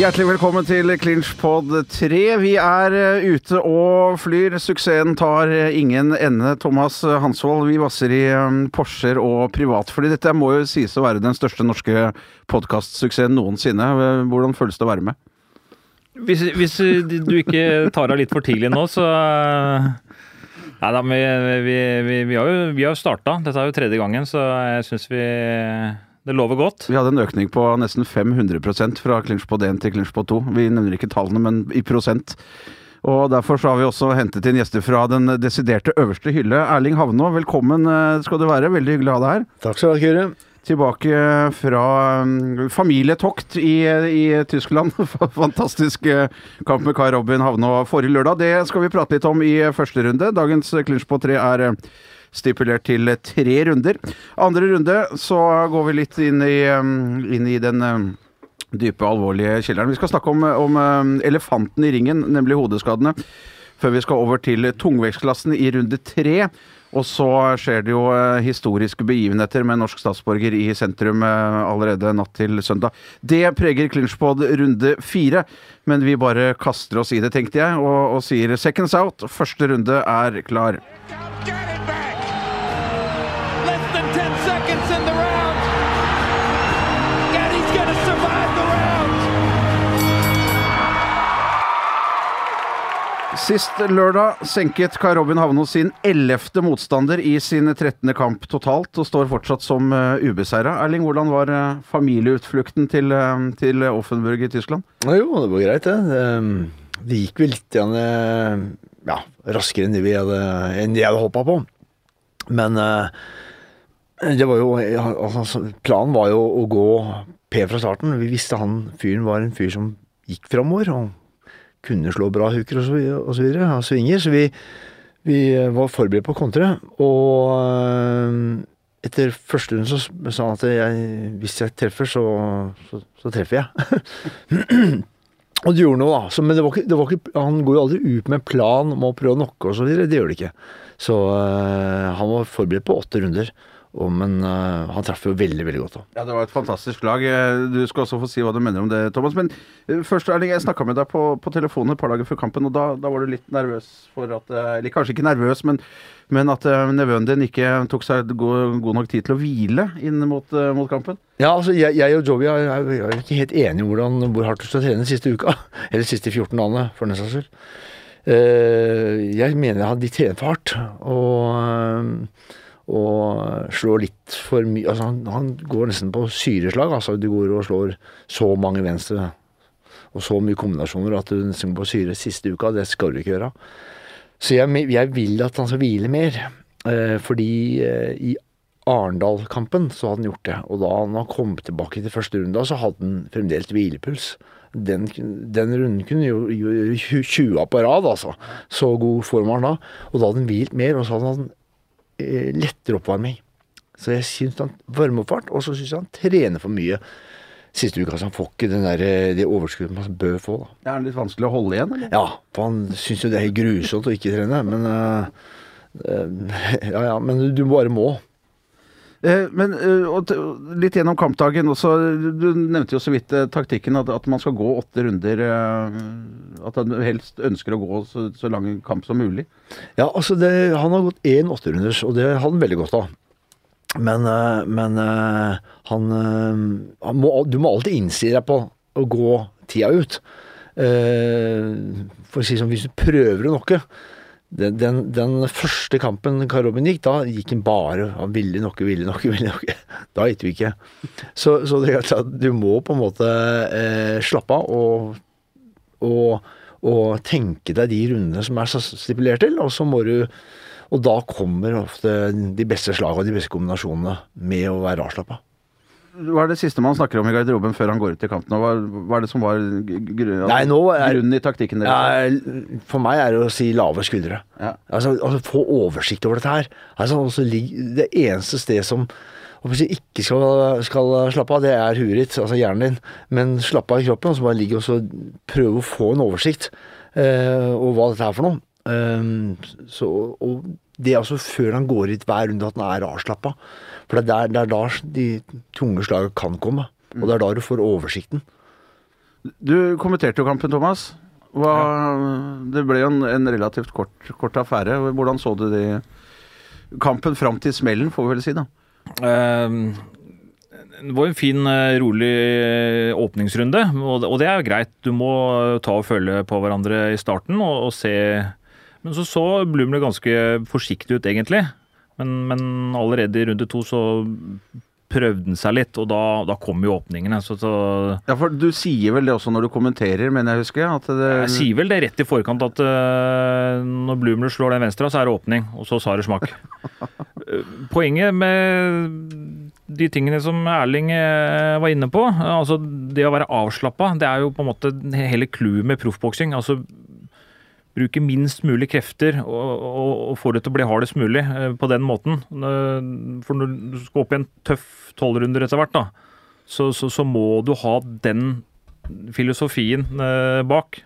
Hjertelig velkommen til Clinchpod 3. Vi er eh, ute og flyr. Suksessen tar eh, ingen ende. Thomas Hansvold, vi vasser i Porscher og privatfly. Dette må jo sies å være den største norske podkastsuksessen noensinne. Eh, Hvordan føles det å være med? Hvis, hvis du ikke tar av litt for tidlig nå, så Nei da, vi, vi, vi, vi har jo, vi starta. Dette er jo tredje gangen, så jeg syns vi Det lover godt. Vi hadde en økning på nesten 500% fra Klinsjpod 1 til Klinsjpod 2. Vi nevner ikke tallene, men i prosent. Og Derfor så har vi også hentet inn gjester fra den desiderte øverste hylle. Erling Havnå, velkommen eh, skal du være. Veldig hyggelig å ha deg her. Takk skal du ha, Kyrre. Tilbake fra um, familietokt i, i Tyskland. Fantastisk eh, kamp med Kai Robin Havnå forrige lørdag. Det skal vi prate litt om i første runde. Dagens Clinch på tre er eh, stipulert til tre runder. Andre runde så går vi litt inn i, um, inn i den um, dype, alvorlige kjelleren. Vi skal snakke om, om um, elefanten i ringen, nemlig hodeskadene. Før vi skal over til tungvektsklassen i runde tre. Og så skjer det jo eh, historiske begivenheter med norsk statsborger i sentrum eh, allerede natt til søndag. Det preger Clinchpod runde fire, men vi bare kaster oss i det, tenkte jeg, og, og sier seconds out. Første runde er klar. Get it back! Sist lørdag senket Kai Robin Havno sin ellevte motstander i sin 13. kamp totalt, og står fortsatt som uh, ubeseira. Erling, hvordan var eh, familieutflukten til, eh, til Offenburg i Tyskland? Jo, det var greit, det. Det, det gikk vel litt eh, ja, raskere enn det vi hadde, enn hadde håpa på. Men eh, det var jo altså, Planen var jo å gå P fra starten. Vi visste han fyren var en fyr som gikk framover og kunne slå bra hooker og så, og så videre, av svinger. Så vi, vi var forberedt på å kontre. Og eh, etter første runde så sa han at jeg, hvis jeg treffer, så, så, så treffer jeg. Og det gjorde noe, da. Så, men det var ikke, det var ikke, han går jo aldri ut med plan om å prøve å knocke osv. Det gjør det ikke. Så øh, han var forberedt på åtte runder. Og, men uh, han traff jo veldig, veldig godt. da. Ja, Det var et fantastisk lag. Eh, Du skal også få si hva du mener om det, Thomas. Men uh, først, Erling, jeg snakka med deg på, på telefonen et par dager før kampen, og da, da var du litt nervøs for at Eller kanskje ikke nervøs, men, men at nevøen din ikke tok seg god, god nok tid til å hvile inn mot, mot kampen? Ja, altså jeg, jeg og Joby er, er, er ikke helt enige om hvordan, hvor hardt du skal trene siste uka. Eller siste 14 dagene, for den saks skyld. Jeg mener at de trener for hardt. Og, og slår litt for mye altså han, han går nesten på syreslag. Altså du går og slår så mange venstre og så mye kombinasjoner at du nesten går på syre siste uka. Det skal du ikke gjøre. Så jeg, jeg vil at han skal hvile mer. Eh, fordi eh, i Arendal-kampen så hadde han gjort det. Og da han kom tilbake til første runde, så hadde han fremdeles hvilepuls. Den, den runden kunne jo gjøre 20 på rad, altså. Så god form var han da. Og da hadde han hvilt mer, og så hadde han lettere oppvarming. Så jeg syns han varmer opp fart, og så syns jeg han trener for mye siste uka. Så han får ikke den der, eh, det overskuddet man bør få. da. Det er litt vanskelig å holde igjen, eller? Ja, for han syns jo det er helt grusomt å ikke trene, men uh, uh, Ja ja, men du bare må. Eh, men eh, litt gjennom kampdagen også. Du nevnte jo så vidt eh, taktikken, at, at man skal gå åtte runder. At han helst ønsker å gå så, så lang kamp som mulig. Ja, altså det, han har gått én åtterunders, og det har han veldig godt av. Men, men han, han må, Du må alltid innstille deg på å gå tida ut. For å si sånn, hvis du prøver å nokke den, den, den første kampen Karl Robin gikk, da gikk han bare Han ville noe, ville noe, ville noe. Da gikk vi ikke. Så, så det er klart du må på en måte eh, slappe av og, og, og tenke deg de rundene som er stipulert til, og så må du Og da kommer ofte de beste slagene og de beste kombinasjonene med å være avslappa. Hva er det siste man snakker om i garderoben før han går ut i kampen? Hva, hva er det som var gr gr Nei, er- grunnen i taktikken deres? Ja, for meg er det å si lave skuldre. Ja. Altså, altså Få oversikt over dette her. Altså, altså, det eneste sted som hvis du ikke skal, skal slappe av, det er huet ditt, altså hjernen din. Men slappe av i kroppen, og så bare ligge og så prøve å få en oversikt eh, over hva dette er for noe. Um, så, og det er altså før han går hit hver runde at han er avslappa. For det er, der, det er da de tunge slagene kan komme. Og det er da du får oversikten. Du kommenterte jo kampen, Thomas. Hva, Det ble jo en, en relativt kort, kort affære. Hvordan så du det? Kampen fram til smellen, får vi vel si, da. Ehm, Det var en fin, eh, rolig eh, åpningsrunde, og det- og det er jo greit. Du må ta og følge på hverandre i starten og, og se Men så så Blumler ganske forsiktig ut, egentlig. Men, men allerede i runde to så prøvde han seg litt, og da, da kom jo åpningene. Så, så Ja, for Du sier vel det også når du kommenterer, mener jeg husker? At det, jeg sier vel det rett i forkant at uh, når Blumler slår den venstre, så er det åpning, og så sa det smak. Poenget med de tingene som Erling uh, var inne på, eh, altså det å være avslappa, det er jo på en måte hele clouet med proffboksing. Altså bruke minst mulig krefter og, og, og få det til å bli hardest mulig eh, på den måten. Eh, For når du skal opp i en tøff tolvrunder etter hvert, da, så, så, så må du ha den filosofien eh, bak.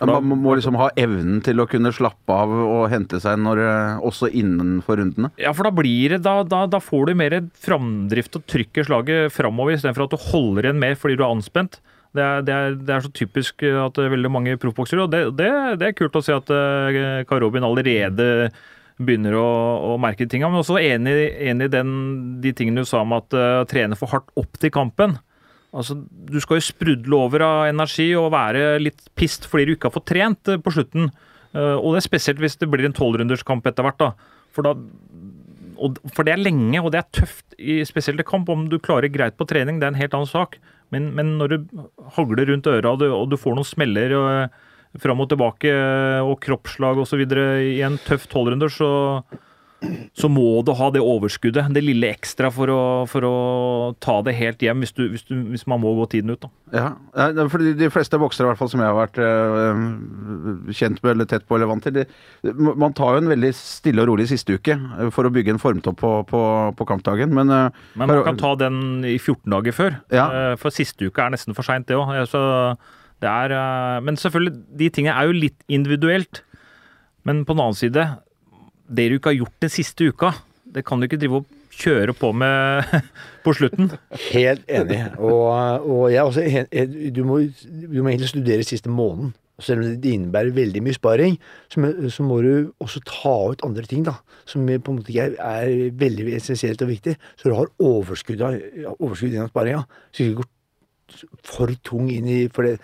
For da- man må liksom ha evnen til å kunne slappe av og hente seg når, også innenfor rundene. Ja, for da blir det Da, da, da får du mer framdrift og trykker slaget framover, istedenfor at du holder igjen mer fordi du er anspent. Det er, det er, det er så typisk at det er veldig mange proffboksere, og det, det, er kult å se at uh, Karobin allerede begynner å, å merke tinga. Men også enig, enig i den, de tingene du sa om at uh, trene for hardt opp til kampen. Altså, Du skal jo sprudle over av energi og være litt pissed fordi du ikke har fått trent eh, på slutten. Uh, og det er spesielt hvis det blir en tolvrunderskamp etter hvert. da. For, da for det er lenge, og det er tøft i spesielt i kamp. Om du klarer greit på trening, det er en helt annen sak. Men, men når du hagler rundt øra og du, og du får noen smeller og, fram og tilbake eh, og kroppsslag osv. i en tøff tolvrunder, så, så må du ha det overskuddet. Det lille ekstra for å, for å ta det helt hjem, hvis, du, hvis, du, hvis man må gå tiden ut. da. Ja, fordi De fleste boksere i hvert fall som jeg har vært eh, kjent med eller tett på eller vant til, de, man tar jo en veldig stille og rolig siste uke eh, for å bygge en formtopp på, på, på kampdagen. Men, eh, Men man kan ta den i 14 dager før. Ja. For siste uke er nesten for seint, det òg. Men selvfølgelig, de tingene er jo litt individuelt. Men på den annen side, det du ikke har gjort den siste uka, det kan du ikke drive og kjøre på med på slutten. Helt enig. Og, og jeg også du, må, du må egentlig studere siste måneden. Selv om det innebærer veldig mye sparing, så, må- du også ta ut andre ting, da. Som på en måte ikke er, veldig essensielt og viktig. Så du har overskudd, overskudd gjennom sparinga. Så du ikke går for tung inn i For det,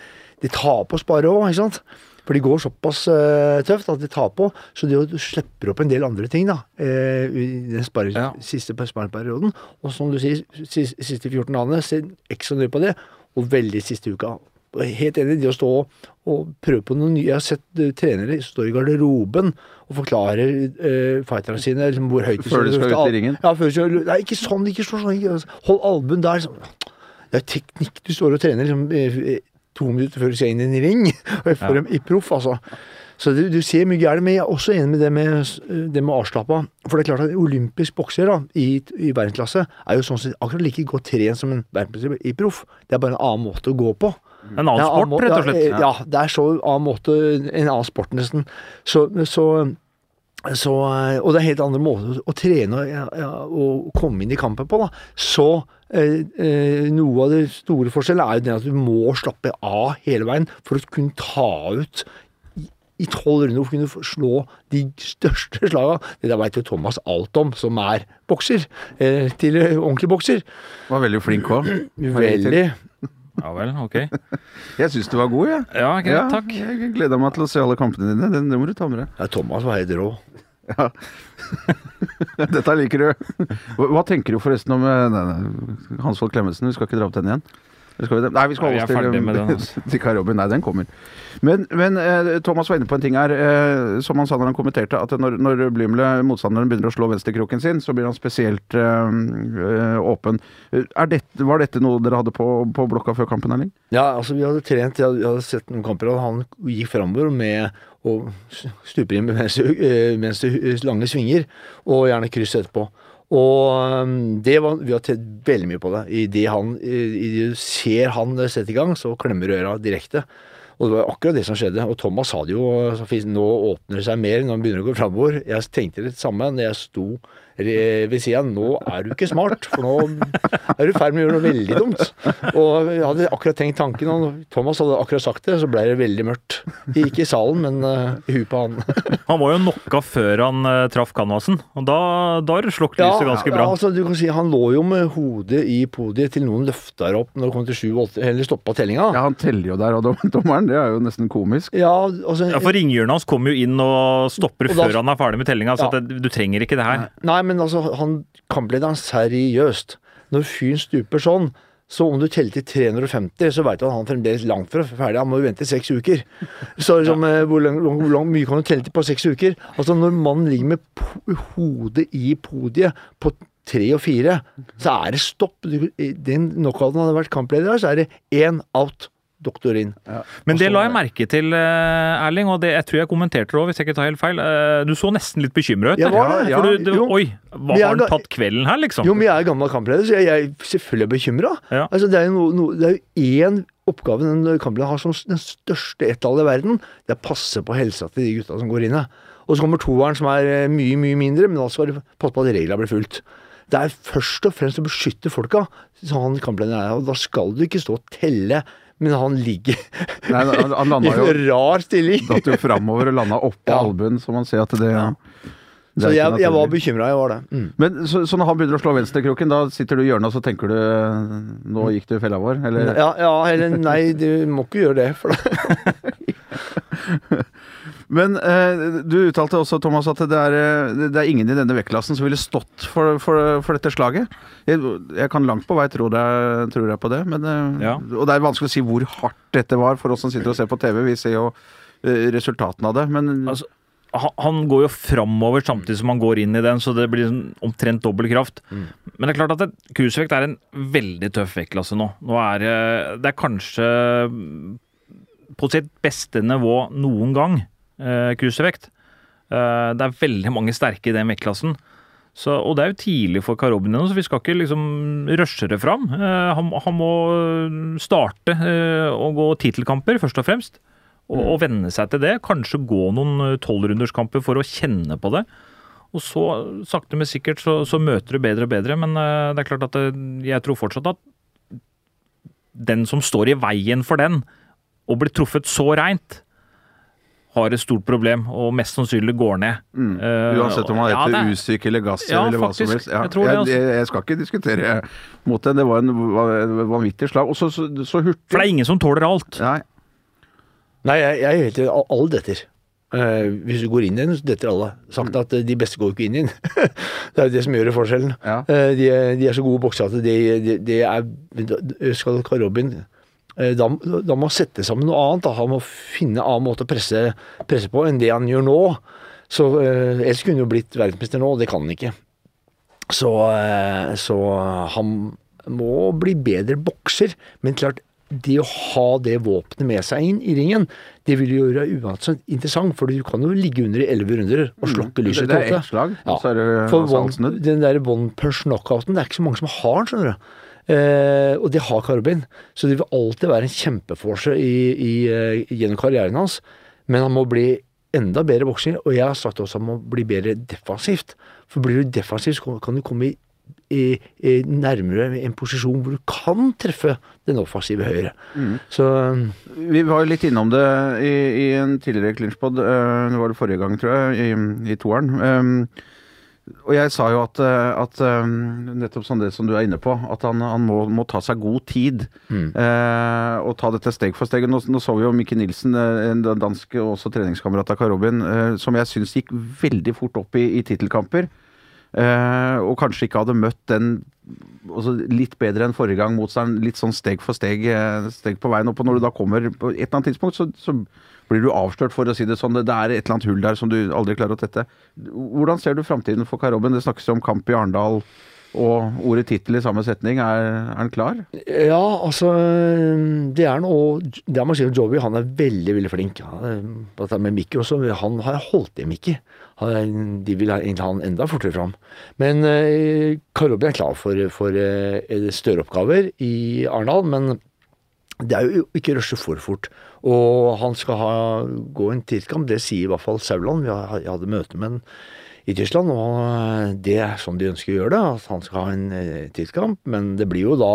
det tar på å spare òg, ikke sant. For de går såpass eh, tøft at de tar på. Så de du slipper opp en del andre ting da, eh, i den spare, Ja. siste spareperioden. Og som du sier, sis- siste 14 dagene, se ekstra nøye på det. Og veldig siste uka. Helt enig. i Det å stå og prøve på noe nye Jeg har sett eh, trenere stå i garderoben og forklare uh, fighterne sine liksom, hvor høyt Før de skal ut i ringen? Ja, før de skal Nei, ikke sånn. Ikke sånn. Ikke, hold albuen der. Liksom. Det er teknikk. Du står og trener liksom, to minutter før du skal inn i en ring. Og jeg får dem i proff, altså. Så du, du ser mye gærent, men jeg er også enig med det med, det med avslappa. For det er klart at olympisk bokser da, i, i verdensklasse er jo sånn sett akkurat like godt trent som en verdensmester i proff. Det er bare en annen måte å gå på. En annen sport, rett og slett. Ja, ja, det er så annen måte, en annen sport nesten. Så, så, så Og det er helt andre måter å trene og, ja, ja, komme inn i kampen på, da. Så eh, eh, noe av det store forskjellen er jo det at du må slappe av hele veien for å kunne ta ut i- tolv runder for å kunne slå de største slaga. Det der veit jo Thomas alt om, som er bokser. Eh, til eh, ordentlig bokser. var veldig flink òg. Veldig. Ja vel, ok. Jeg syns du var god, jeg. Ja, greit, takk. Jeg gleder meg til å se alle kampene dine. Det, det må du ta med deg. Ja, Thomas var helt rå. Ja. Dette liker du. Hva, tenker du forresten om eh, nei, nei, Hans Fold Klemetsen? Vi skal ikke dra opp den igjen? Skal vi? Nei, vi skal er oss til, med den, altså. til Kai Robin. Nei, den kommer. Men, men eh, Thomas var inne på en ting her, eh, som han sa når han kommenterte, at når, når Blymle, motstanderen, begynner å slå venstrekroken sin, så blir han spesielt eh, åpen. Er dette, var dette noe dere hadde på, på blokka før kampen, Erling? Ja, altså vi hadde trent, jeg hadde, jeg hadde sett noen kamper, og han gikk framover med å stuper inn mens, mens det lange svinger, og gjerne kryss etterpå. Og um, det var, vi har tett veldig mye på det. I det han, i, i det du ser han sette i gang, så klemmer du øra direkte. Og det var akkurat det som skjedde. Og Thomas sa det jo nå åpner det seg mer når han begynner å gå framover. Jeg tenkte det samme når jeg sto ved sida. Nå er du ikke smart, for nå er du i ferd med å gjøre noe veldig dumt. Og jeg hadde akkurat tenkt tanken, og Thomas hadde akkurat sagt det, så ble det veldig mørkt. Ikke i salen, men eh, i huet på han. Han var jo knocka før han eh, traff canvasen, og da, da slukket lyset ganske bra. Ja, altså, du kan si Han lå jo med hodet i podiet til noen løfta opp når det kom til sju-åtte, eller stoppa tellinga. Ja, han teller jo der, og dommeren, det er jo nesten komisk. Ja, altså, Ja, for Ringhjørnet hans kommer jo inn og stopper Og da- før han er ferdig med tellinga, så Ja. at det, du trenger ikke det her. Nei, men altså, han kamplederen seriøst. Når fyren stuper sånn, så om du teller til 350, så veit du at han fremdeles langt fra ferdig. Han må jo vente seks uker. Så liksom, ja. hvor, lang, hvor, lang, mye kan du telle til på seks uker? Altså, når mannen ligger med hodet i podiet på tre og fire, så er det stopp. I den knockouten hadde vært kampleder så er det én out. Doktor inn. Men det la jeg merke til, eh, Erling, og det, jeg tror jeg kommenterte det òg, hvis jeg ikke tar helt feil. Eh, Du så nesten litt bekymra ut. Ja, var det, ja. du, du, Jo. oi, hva Vi har han tatt kvelden her, liksom? Jo, men jeg er gammel kampleder, så jeg, jeg selvfølgelig er bekymra. Ja. Altså, det er jo no, én oppgave den kamplederen har som den største ettallet i verden. Det er å passe på helsa til de gutta som går inn. Og så kommer toeren som er eh, mye, mye mindre, men da skal du passe på at reglene blir fulgt. Det er først og fremst å beskytte folka, sa han kamplederen er. Og da skal du ikke stå og telle, men han ligger Nei, han, han i en rar stilling. Datt jo framover og landa oppå Ja. albuen, så man ser at det, det er Så jeg, jeg var bekymra, jeg var det. Mm. Men så, så når han begynner å slå venstrekroken, da sitter du i hjørnet og så tenker du Nå gikk du i fella vår? Eller? Ja, ja, eller nei, du må ikke gjøre det. For da. Men eh, du uttalte også, Thomas, at det er, eh, det er ingen i denne vektklassen som ville stått for, for, for dette slaget. Jeg, jeg kan langt på vei tro deg, tror jeg på det, men eh, Ja. Og det er vanskelig å si hvor hardt dette var for oss som sitter og ser på TV. Vi ser jo eh, resultatene av det, men Altså, han, går jo framover samtidig som han går inn i den, så det blir sånn omtrent dobbel kraft. Men det er klart at cruisevekt er en veldig tøff vektklasse nå. Nå er det, det er kanskje på sitt beste nivå noen gang, eh, cruisevekt. Eh, det er veldig mange sterke i den vektklassen. Så, og det er jo tidlig for Karobin ennå, så vi skal ikke liksom rushe det fram. Eh, han, han må starte eh, å gå tittelkamper, først og fremst. Og, og venne seg til det. Kanskje gå noen tolvrunderskamper for å kjenne på det. Og så, sakte, men sikkert, så, så møter du bedre og bedre. Men eh, det er klart at det, jeg tror fortsatt at den som står i veien for den, og blir truffet så reint, har et stort problem, og mest sannsynlig går ned. Mm. Uansett om han ja, heter det er- usyk eller gass Ja, eller hva som helst. Ja, Jeg jeg, altså. jeg, jeg skal ikke diskutere mot det. Det var en va- vanvittig slag. Og så, så, så hurtig. For det er ingen som tåler alt. Nei. Nei, jeg, jeg er helt enig. Alle detter. Uh, hvis du går inn i den, så detter alle. Sagt at uh, de beste går ikke inn i den. det er jo det som gjør forskjellen. Ja. Uh, de, er- de er så gode boksere at de, de, de er Skal Robin eh, da, da må han sette sammen noe annet. Da. Han må finne en annen måte å presse, presse på enn det han gjør nå. Så eh, Ellers kunne han jo blitt verdensmester nå, og det kan han ikke. Så, eh, så han må bli bedre bokser. Men klart, det å ha det våpenet med seg inn i ringen, det vil gjøre uansett interessant. For du kan jo ligge under i elleve runder og slokke Det, lyset det er til ett slag, Ja. så er det For one, den der one punch knockouten, det er ikke så mange som har den, skjønner du. Eh, og det har Karobin. Så det vil alltid være en kjempeforce i, i, eh, gjennom karrieren hans. Men han må bli enda bedre bokser, og jeg har sagt også han må bli bedre defensivt. For blir du defensiv, så kan du komme i, i, nærmere en posisjon hvor du kan treffe den offensive høyre. Så Vi var jo litt innom det i, i en tidligere clinchpod, eh, det var det forrige gang, tror jeg, i, i toeren. Um, og jeg sa jo at, eh, at um, nettopp sånn det som du er inne på, at han, han må, må ta seg god tid. eh, og ta dette steg for steg. Nå, nå så vi jo Mikke Nilsen, eh, en dansk og også treningskamerat av Karobin, eh, som jeg syns gikk veldig fort opp i, i tittelkamper. Eh, og kanskje ikke hadde møtt den også litt bedre enn forrige gang motstanderen. Litt sånn steg for steg, eh, steg på veien opp. Og når du da kommer på et eller annet tidspunkt, så, så blir du avslørt, for å si det sånn. Det er et eller annet hull der som du aldri klarer å tette. Hvordan ser du framtiden for Karobben? Det snakkes om kamp i Arendal. Og ordet tittel i samme setning, er, er han klar? Ja, altså Det er noe Det er man sier om Joey, han er veldig, veldig flink. Dette med Mickey også, han har holdt i Mickey. De vil ha han enda fortere fram. Men eh, Karobi er klar for, for eh, større oppgaver i Arendal, men det er jo ikke rushe for fort. Og han skal ha, gå en tidskamp, det sier i hvert fall Sauland. Jeg hadde møte med han i Tyskland, og det er sånn de ønsker å gjøre det. At han skal ha en eh, tidskamp. Men det blir jo da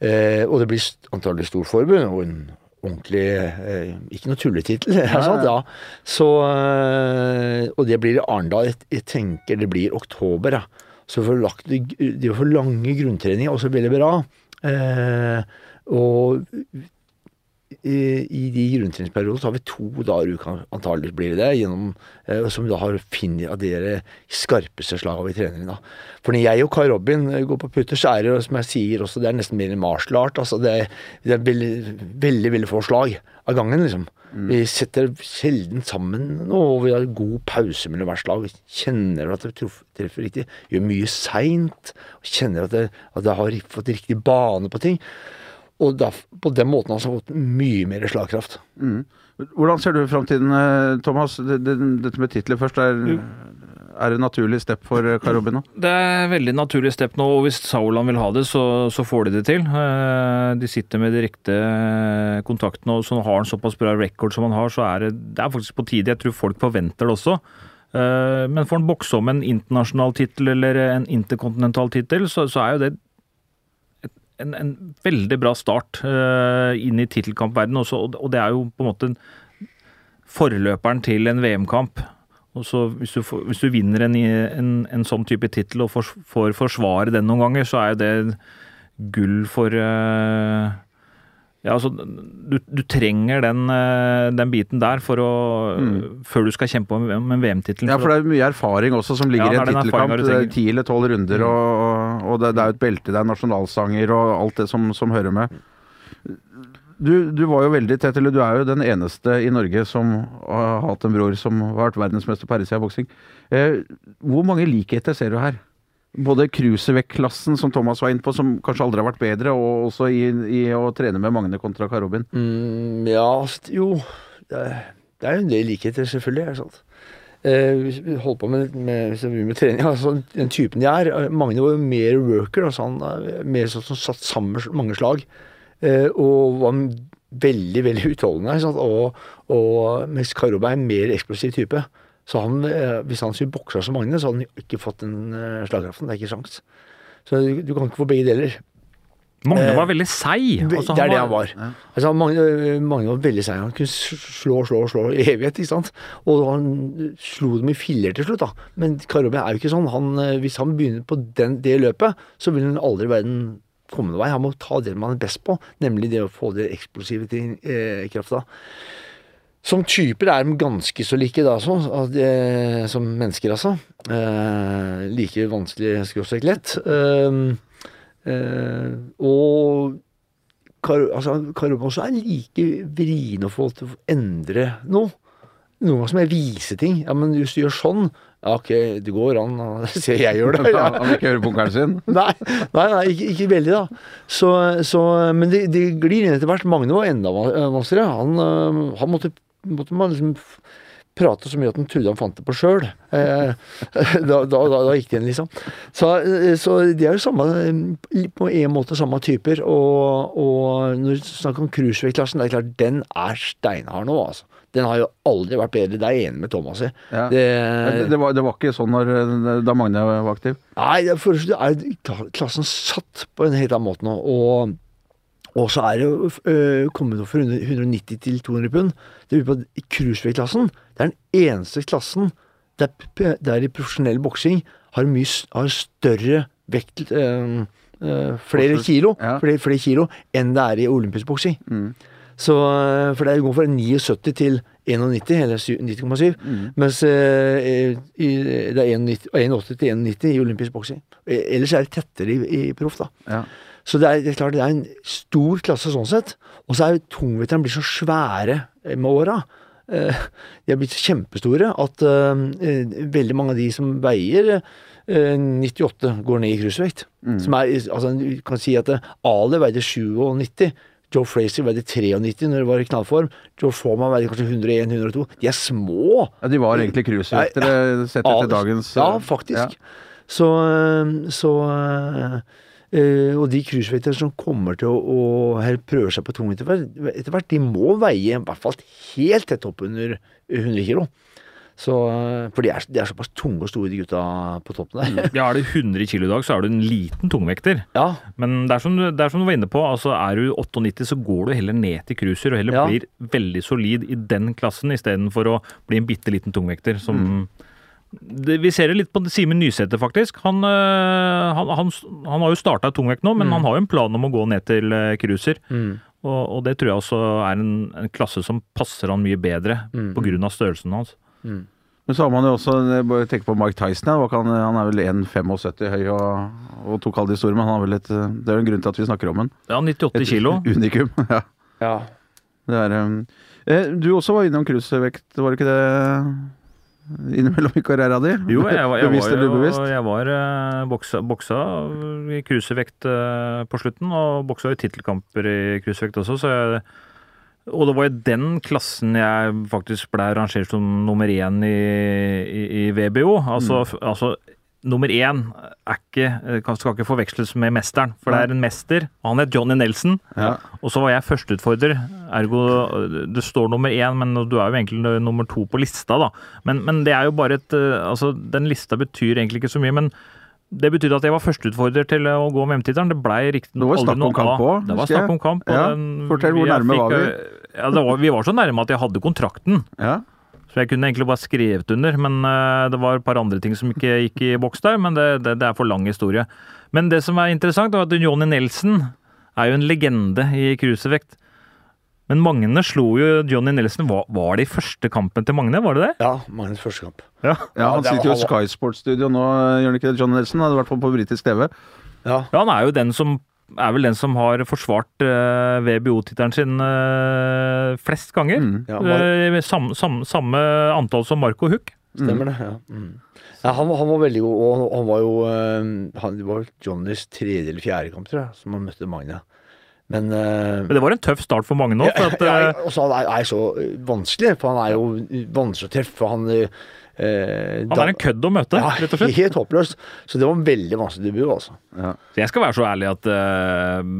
eh, Og det blir antagelig storforbund og en ordentlig eh, Ikke noe tulletittel, ja, ja. Så eh, Og det blir i Arendal. Jeg, jeg tenker det blir oktober, ja. Så for lagt, de får lange grunntreninger, også veldig bra. Eh, og i, i de grunntreningsperiodene så har vi to dager i uka, antagelig blir det gjennom, eh, som da har funnet av dere skarpeste slaga vi trener i. da. For når jeg og Kai Robin eh, går på putter, så er det som jeg sier også, det er nesten mer en martial art. altså Det, det er veldig, veldig, veldig få slag av gangen, liksom. Vi setter sjelden sammen nå, og vi har god pause mellom hvert slag. Kjenner at det treffer riktig. Gjør mye seint. Kjenner at det, at det har fått riktig bane på ting. Og da, på den måten har han fått mye mer slagkraft. Hvordan ser du framtiden, eh, Thomas? Det, det, dette med titler først. Er, er det en naturlig step for Karobin nå? Det er veldig naturlig step nå, og hvis Sauland vil ha det, så, så får de det til. Eh, De sitter med direkte riktige kontaktene, og så har han såpass bra record som han har, så er det, det er faktisk på tide. Jeg tror folk forventer det også. Eh, Men får han bokse om en internasjonal tittel eller en interkontinental tittel, så, så er jo det et- en, en veldig bra start uh, inn i tittelkampverdenen også, og og det er jo på en måte forløperen til en VM-kamp. Og så hvis du, hvis du vinner en, en, en sånn type tittel og får, får forsvare den noen ganger, så er jo det gull for eh, Ja, altså du, du trenger den, eh, den biten der for å Før du skal kjempe om, om en VM-tittel. Ja, for det er mye erfaring også som ligger Ja, i en tittelkamp. Ti eller tolv runder, og, og, og det, det er jo et belte, det er nasjonalsanger og alt det som, som hører med. Du, du var jo veldig tett, eller du er jo den eneste i Norge som har hatt en bror som har vært verdensmester på herresida boksing. Eh, hvor mange likheter ser du her? Både cruiservekt-klassen som Thomas var inne på, som kanskje aldri har vært bedre, og også i, i å trene med Magne kontra Karobin. Mm, ja, jo det er, jo en del likheter, selvfølgelig. er sant. Eh, hvis vi holder på med, med, med trening, altså den typen de er eh, Magne var jo mer worker. Altså han er mer sånn som satt sammen mange slag. Eh, og var veldig, veldig utholdende. Og, og mens Karobe er en mer eksplosiv type. Så han, eh, hvis han skulle boksa som Magne, så hadde han ikke fått den eh, slagkraften. Det er ikke sjans. Så du, du kan ikke få begge deler. Magne eh, var veldig seig. Altså, det er det han var. Altså, Magne, Magne var veldig seig. Han kunne slå, slå, slå i evighet. ikke sant? Og han slo dem i filler til slutt. da. Men Karobe er jo ikke sånn. Han, hvis han begynner på den, det løpet, så vil han aldri i verden komme noen vei. Han må ta det man er best på, nemlig det å få det eksplosive til eh, krafta. Som typer er de ganske så like, da, så, at det- som mennesker, altså. Eh, like vanskelig skråstrek lett. Eh, eh, og Kar altså, også er like vrien å få til å endre noe. Noen ganger som jeg viser ting. Ja, men hvis du gjør sånn Ja, ok, det går an. ser jeg gjør det. Ja. Han vil ikke høre bunkeren sin. Nei, nei, nei ikke, ikke veldig, da. Så, så, men det, det glir inn etter hvert. Magne var enda vanskeligere. Han, øh, han måtte, måtte man liksom prate så mye at han trodde han fant det på sjøl. Eh, da, da, da, da gikk det igjen, liksom. Så, eh, så de er jo samme, på en måte samme typer. Og, og når du snakker om cruiservektklassen, det er klart, den er steinhard nå, altså. Den har jo aldri vært bedre. Det er jeg enig med Thomas i. Ja. Det, Det, var, det var ikke sånn når, da Magne var aktiv? Nei, det for, det er klassen satt på en helt annen måte nå. Og, og så er det jo øh, kommet opp fra 190 til 200 pund. Det er på cruiservektklassen. Det er den eneste klassen der, der i profesjonell boksing har, mye, har større vekt øh, øh, Flere kilo, Ja. flere, flere kilo enn det er i olympisk boksing. Mm. Så, øh, for det går fra 79 til 91, eller 90,7. Mm. Mens eh, i, det er 81 til 91 i olympisk boksing. Eh, Ellers er det tettere i, i proff, da. Ja. Så det er, det er klart det er en stor klasse sånn sett. Og så er tungvekterne blitt så svære eh, med åra. Eh, De er blitt kjempestore at eh, eh, veldig mange av de som veier eh, 98, går ned i cruisevekt. Som er, altså, du kan si at eh, Ali veide 97. Joe Frazier veide 93 når det var i knallform. Joe Forman veide kanskje 101-102. De er små. Ja, de var egentlig cruisevektere sett etter dagens Ja, eh, faktisk. ja. Så, så Eh, og de cruisevekterne som kommer til å, å prøve seg på tungvekt etter hvert, de må veie i hvert fall helt tett opp under 100 kilo. Så, eh, for de er, de er såpass tunge og store, de gutta på toppen der. Ja, er du 100 kilo i dag, så er du en liten tungvekter. Ja, Men det er som, det er som du var inne på, altså er du 98, så går du heller ned til cruiser og heller Ja. blir veldig solid i den klassen, istedenfor å bli en bitte liten tungvekter som det, Vi ser det litt på Simen Nysæter, faktisk. Han, øh, han, han, han har jo starta tungvekt nå, men han har jo en plan om å gå ned til øh, Mm. Og, og det tror jeg også er en, en klasse som passer han mye bedre, på grunn av størrelsen hans. Men så har man jo også bare tenk på Mike Tyson. Ja. Hva Han er vel 1,75 høy og, og tok alle de store, men han har vel et, det er jo en grunn til at vi snakker om en. Ja, 98 kilo. unikum. Ja. ja. Det er, eh, du også var innom cruisevekt, var det ikke det? Innimellom i karriera di? Jo, jeg var, jeg Bevisst var, eller ubevisst? jeg var eh, boksa, boksa i cruisevekt eh, på slutten, og boksa i tittelkamper i cruisevekt også, så jeg og det var jo den klassen jeg faktisk ble rangert som nummer én i, i, i VBO. Altså, Mm. altså nummer én er ikke, eh, skal ikke forveksles med mesteren, for det er en mester. og Han het Johnny Nelson, Ja. og så var jeg førsteutfordrer. Ergo det står nummer én, men du er jo egentlig nummer to på lista, da. Men, men det er jo bare et eh, Altså, den lista betyr egentlig ikke så mye, men det betydde at jeg var førsteutfordrer til å gå om VM-tittelen. Det blei riktignok aldri noe av. Det var snakk om kamp. og Ja, fortell, hvor nærme fikk, var vi? eh, Ja, var, vi var så nærme at jeg hadde kontrakten. Ja. Så jeg kunne egentlig bare skrevet under, men eh, det var et par andre ting som ikke gikk i boks der. Men det, det, det er for lang historie. Men det som er interessant, er at Johnny Nelson er jo en legende i cruisevekt. Men Magne slo jo Johnny Nelson. Var, var det i første kampen til Magne, var det det? ja Magnes første kamp. Ja. ja, han sitter jo i Sky Sports-studio nå, gjør han ikke det? Johnny Nelson? I hvert fall på britisk TV. Ja. Ja, han er jo den som er vel den som har forsvart uh, VBO-tittelen sin uh, flest ganger. Mm. Ja, var- Eh, sam, sam, samme antall som Marco Huck. Stemmer det. ja. Mm. ja han, var- han var veldig god, og han, var jo eh, han, Det var Johnnys tredje eller fjerde kamp, tror jeg, som han møtte Magna. Men uh, Men det var en tøff start for mange nå. For at, ja, eh, og så han er, er så eh, vanskelig, for han er jo vanskelig å treffe. Han, eh, han er en kødd å møte, ja, rett og slett. Helt håpløst. Så det var en veldig vanskelig debut, altså. Så jeg skal være så ærlig at eh,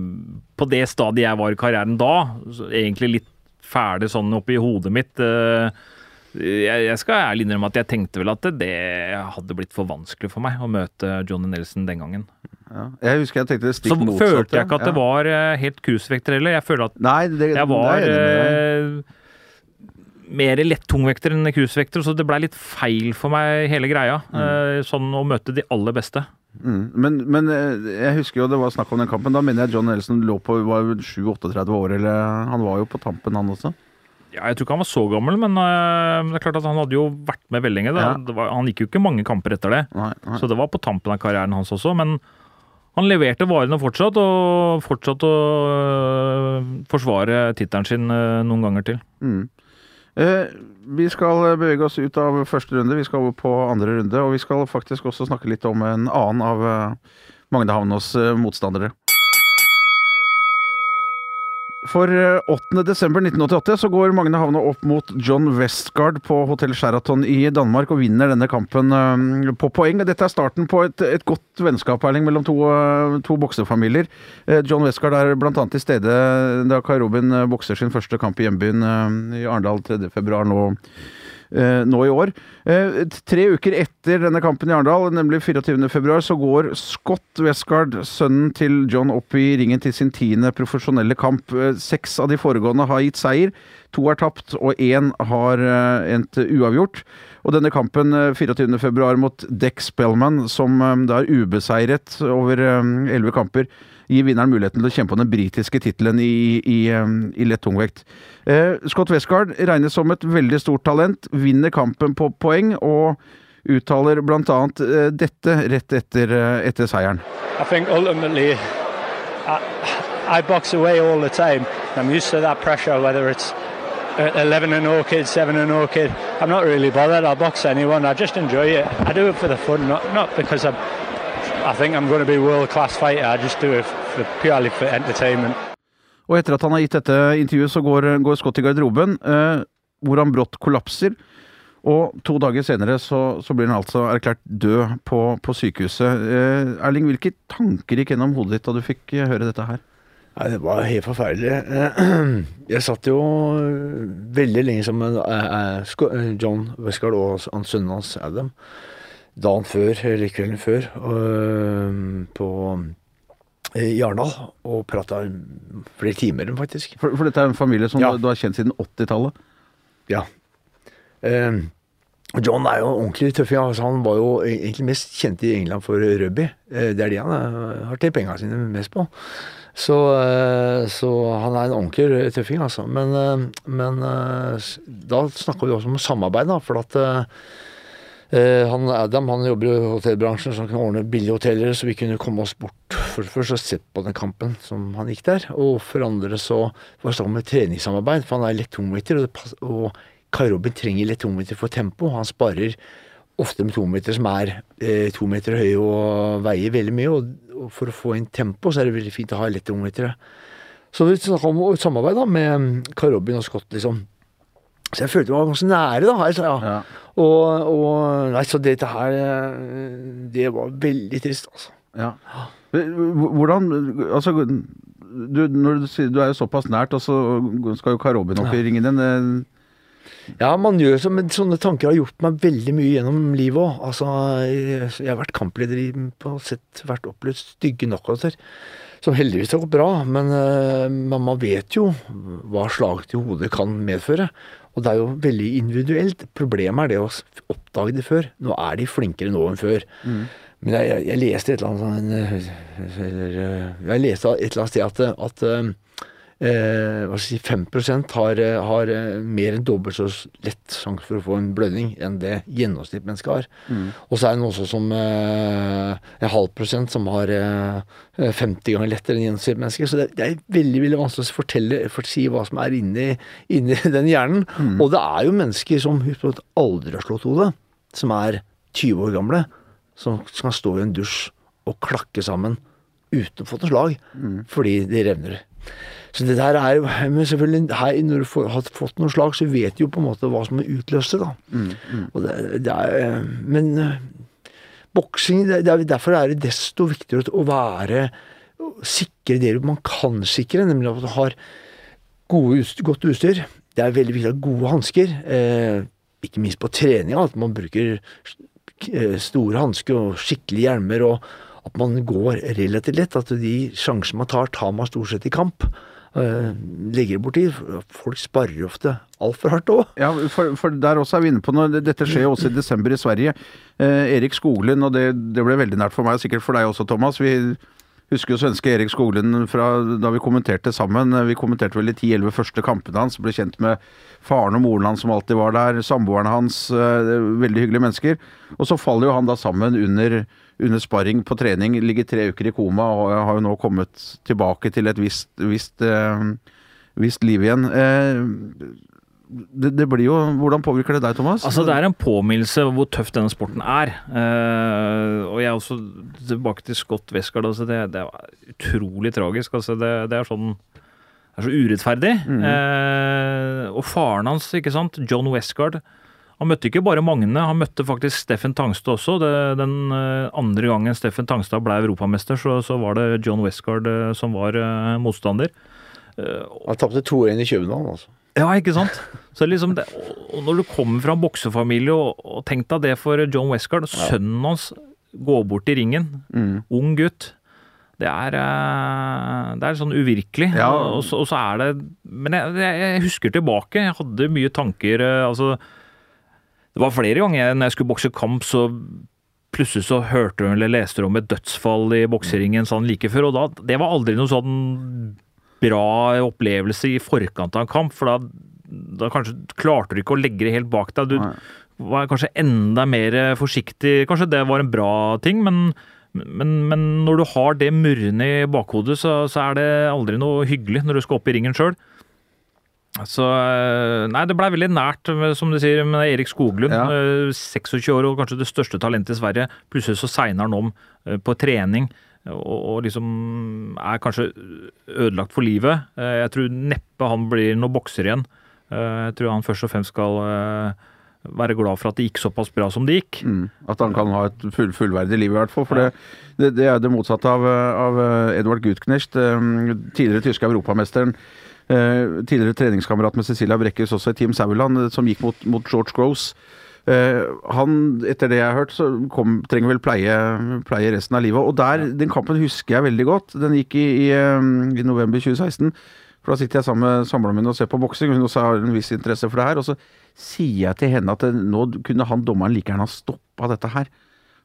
på det stadiet jeg var i karrieren da, egentlig litt ferdig sånn oppi hodet mitt eh, jeg, jeg skal ærlig innrømme at jeg tenkte vel at det, det hadde blitt for vanskelig for meg å møte Johnny Nelson den gangen. Ja. Jeg husker jeg tenkte det Så motsatt. motsatte. følte jeg ikke at det var eh, helt cruisevekter heller. Jeg føler at Nei, det, jeg var det lett eh, mer lettungvekter enn cruisevekter, så det blei litt feil for meg hele greia. Mm. sånn å møte de aller beste. Mm. Men, men eh, jeg husker jo det var snakk om den kampen. Da mener jeg John Nelson lå på 7-38 år, eller Han var jo på tampen, han også. Ja, jeg tror ikke han var så gammel, men øh, det er klart at han hadde jo vært med veldig lenge. Ja. Var, han gikk jo ikke mange kamper etter det, Nei, nei. så det var på tampen av karrieren hans også. Men han leverte varene fortsatt, og fortsatte å øh, forsvare tittelen sin øh, noen ganger til. Mm. Eh, vi skal bevege oss ut av første runde, vi skal over på andre runde. Og vi skal faktisk også snakke litt om en annen av eh, Magne Havnås eh, motstandere. For eh, 8. desember 1988 så går Magne Havne opp mot John Westgard på Hotell Sheraton i Danmark og vinner denne kampen eh, på poeng. Dette er starten på et, et godt vennskap Erling, mellom to, eh, to boksefamilier. Eh, John Westgard er bl.a. til stede da Kai Robin eh, bokser sin første kamp i hjembyen eh, i Arendal 3. februar nå. Eh, nå i år. Eh, tre uker etter denne kampen i Arendal, nemlig 24. februar, så går Scott Westgard, sønnen til John, opp i ringen til sin tiende profesjonelle kamp. Eh, Seks av de foregående har gitt seier. To er tapt, og én har endt uavgjort. Og denne kampen eh, 24. februar mot Dex Spellman, som da er ubeseiret over elleve kamper, gir vinneren muligheten til å kjempe om den britiske tittelen i, i, i lett tungvekt. Eh, Scott Westgard regnes som et veldig stort talent, vinner kampen på poeng og uttaler bl.a. Eh, dette rett etter, eh, etter seieren. I think ultimately, I, I box away all the time. I'm used to that pressure, whether it's uh, 11 and 0 kid, 7 and 0 kid. I'm not really bothered. I'll box anyone. I just enjoy it. I do it for the fun, not not because I'm. I think I'm going to be a world class fighter. I just do it for, purely for entertainment. Og etter at han har gitt dette intervjuet, så går, går Scott i garderoben, eh, hvor han brått kollapser. Og to dager senere så, så blir han altså erklært død på, på sykehuset. Eh, Erling, hvilke tanker gikk gjennom hodet ditt da du fikk eh, høre dette her? Nei, det var helt forferdelig. Jeg satt jo veldig lenge sammen med eh, eh, John Westgard og han sønnen hans Adam dagen før, eller kvelden før, øh, på eh, i Arendal og prata flere timer, faktisk. For, for dette er en familie som Ja. du, har kjent siden 80-tallet. Ja. Um, John er jo ordentlig tøffing. Altså, han var jo egentlig mest kjent i England for rugby. Eh, det er det han er, har tjent penga sine mest på. Så, så han er en ordentlig tøffing, altså. Men, men da snakker vi også om samarbeid, da. For at han Adam han jobber i hotellbransjen, så han kan ordne billige hoteller, så vi kunne komme oss bort første og sett på den kampen som han gikk der. Og for andre så var det snakk om treningssamarbeid, for han er lett tungvekter, og, og Kai Robin trenger lett tungvekter for tempo. Han sparer ofte med tungvekter som er eh, to meter høye og veier veldig mye, og, og for å få inn tempo så er det veldig fint å ha lett tungvektere. Så vi snakka om samarbeid da med Kai Robin og Scott, liksom. Så jeg følte meg ganske nære, da. Altså, ja. Ja. Og, og Nei, så dette her Det var veldig trist, altså. Ja. Hvordan Altså, du, når du sier du er jo såpass nært, og så skal jo Karobin opp i ringen din. eh, Ja, man gjør så, men sånne tanker har gjort meg veldig mye gjennom livet òg. Altså, jeg, jeg har vært kampleder i- på sett, vært opplevd stygge knockouter. Som heldigvis har gått bra, men, eh, men man vet jo hva slag til hodet kan medføre. Og det er jo veldig individuelt. Problemet er det å oppdage det før. Nå er de flinkere nå enn før. Men jeg, jeg, jeg leste et eller annet sånn, eh, eller, eh, Jeg leste et eller annet sted at, at eh, eh, hva skal jeg si, 5 har, eh, har eh, mer enn dobbelt så lett sjanse for å få en blødning enn det gjennomsnittsmennesket har. Og så er det noen også som eh, en halv prosent som har eh, 50 ganger lettere enn gjennomsnittsmennesket. Så det, det er veldig veldig vanskelig å fortelle, for å si hva som er inni, inni den hjernen. Og det er jo mennesker som husk på at aldri har slått hodet, som er 20 år gamle, som kan stå i en dusj og klakke sammen uten å få noe slag, fordi de revner. Så det der er jo Men selvfølgelig, her, når du har fått noe slag, så vet du jo på en måte hva som er utløst Mm, mm. Det, det er, men eh, boksing det, er, Derfor er det desto viktigere å være Sikre det man kan sikre, nemlig at du har gode, godt utstyr. Det er veldig viktig å ha gode hansker. Eh, ikke minst på treninga, at man bruker eh, store hansker og skikkelige hjelmer. og at man går relativt lett. At de sjansene man tar, tar man stort sett i kamp. Eh, legger borti. Folk sparer ofte altfor hardt òg. Ja, for, for der også er vi inne på noe. Dette skjer også i desember i Sverige. Uh, Erik Skoglund, og det, det ble veldig nært for meg, og sikkert for deg også, Thomas. Vi husker jo svenske Erik Skoglund fra da vi kommenterte sammen. Vi kommenterte vel de 10-11 første kampene hans. Ble kjent med faren og moren hans som alltid var der. Samboeren hans. Uh, veldig hyggelige mennesker. Og så faller jo han da sammen under, under sparring på trening. Ligger tre uker i koma og har jo nå kommet tilbake til et visst, visst, eh, visst liv igjen. Eh, det, det blir jo Hvordan påvirker det deg, Thomas? Altså, det er en påminnelse hvor tøff denne sporten er. Eh, og jeg er også tilbake til Scott Westgard. Altså, det, det er utrolig tragisk. Altså, det, det er sånn Det er så urettferdig. Eh, og faren hans, ikke sant, John Westgard han møtte ikke bare Magne, han møtte faktisk Steffen Tangstad også. Den eh, andre gangen Steffen Tangstad ble europamester, så, så var det John Westgard eh, som var eh, motstander. Han tapte 2-1 i København, altså. Ja, ikke sant? Så liksom det, og når du kommer fra en boksefamilie, og, og tenk deg det for John Westgard, sønnen hans går bort i ringen, ung gutt. Det er, det er sånn uvirkelig. Ja. Og, så, og så er det Men jeg, jeg, husker tilbake. Jeg hadde mye tanker. Altså, det var flere ganger når jeg skulle bokse kamp, så plutselig så hørte du eller leste du om et dødsfall i bokseringen sånn like før. Og da, det var aldri noen sånn bra opplevelse i forkant av en kamp, for da, da kanskje klarte du ikke å legge det helt bak deg. Du var kanskje enda mer forsiktig. Kanskje det var en bra ting, men, men, men når du har det murrende i bakhodet, så, så er det aldri noe hyggelig når du skal opp i ringen sjøl. Så eh, Nei, det blei veldig nært, som du sier, med Erik Skoglund. Ja. eh, 26 år og kanskje det største talentet i Sverige. Plutselig så segner han om eh, på trening og, og liksom er kanskje ødelagt for livet. Eh, Jeg tror neppe han blir noen bokser igjen. Eh, Jeg tror han først og fremst skal eh, være glad for at det gikk såpass bra som det gikk. Mm. At han kan ha et full, fullverdig liv, i hvert fall. For det, det, det er det motsatte av, av Edvard Gutknecht, eh, tidligere tyske europamesteren. Eh, Tidligere treningskamerat med Cecilia Brekkes også i Team Sauerland, eh, som gikk mot, mot George Gross. Eh, han, etter det jeg har hørt, så kom, trenger vel pleie, pleie resten av livet. Og der, den kampen husker jeg veldig godt. Den gikk i, i, i november 2016. For da sitter jeg sammen med samboeren min og ser på boksing, hun også har en viss interesse for det her. Og så sier jeg til henne at det, nå kunne han dommeren like gjerne ha stoppa dette her.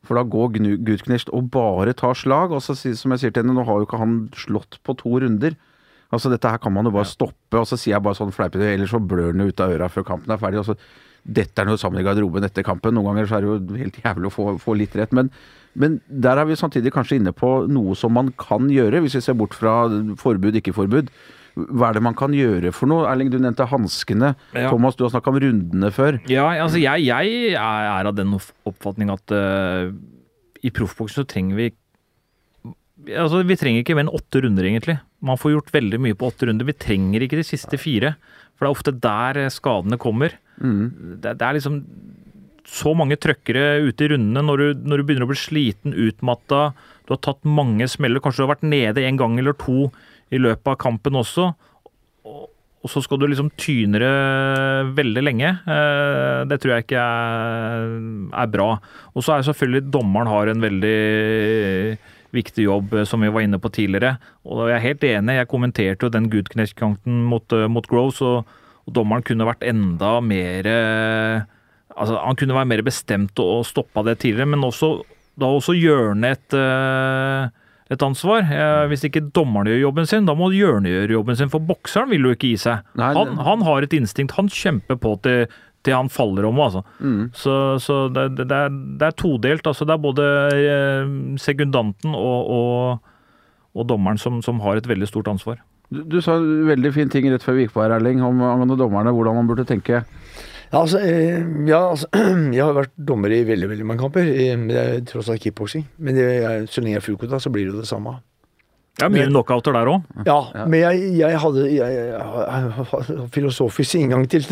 For da går Gutknecht og bare tar slag. Og så som jeg sier til henne, nå har jo ikke han slått på to runder. Altså Dette her kan man jo bare stoppe. Og så sier jeg bare sånn fleipete, eller så blør den ut av øra før kampen er ferdig. Og så dette er noe sammen i garderoben etter kampen. Noen ganger så er det jo helt jævlig å få, få litt rett. Men, men der er vi samtidig kanskje inne på noe som man kan gjøre, hvis vi ser bort fra forbud, ikke forbud. Hva er det man kan gjøre for noe? Erling, du nevnte hanskene. Ja. Thomas, du har snakka om rundene før. Ja, altså jeg, jeg er av den oppfatning at uh, i proffboksen så trenger vi Altså, vi trenger ikke mer enn åtte runder, egentlig. Man får gjort veldig mye på åtte runder. Vi trenger ikke de siste fire. For det er ofte der eh, skadene kommer. Det, det er liksom så mange trøkkere ute i rundene når du, når du begynner å bli sliten, utmatta. Du har tatt mange smeller. Kanskje du har vært nede en gang eller to i løpet av kampen også. Og, og så skal du liksom tyne det veldig lenge. Eh, Det tror jeg ikke er, er bra. Og så er selvfølgelig dommeren har en veldig viktig jobb, eh, som vi var inne på tidligere. Og jeg er helt enig, jeg kommenterte jo den Goodknecht-kanten mot, eh, mot Groves, og, og dommeren kunne vært enda mer eh, Altså, han kunne være mer bestemt og, stoppa det tidligere, men også, da også hjørnet et et ansvar. Eh, Hvis ikke dommeren gjør jobben sin, da må Jørne gjøre jobben sin, for bokseren vil jo ikke gi seg. Nei, han, han har et instinkt. Han kjemper på til, til han faller om, altså. Mm. Så, så det, det, det, er, det er todelt. Altså, det er både eh, sekundanten og, og, og dommeren som, som har et veldig stort ansvar. Du, du sa en veldig fin ting rett før vi gikk på her, Erling, om angående dommerne, hvordan man burde tenke. Ja, altså, eh, ja, altså Jeg har vært dommer i veldig veldig mange kamper. er tross alt kickboksing. Men jeg, så lenge jeg er fullkota, så blir det jo det samme. Det er mye knockouter der òg. Ja, men jeg, jeg hadde jeg, jeg, filosofisk inngang til,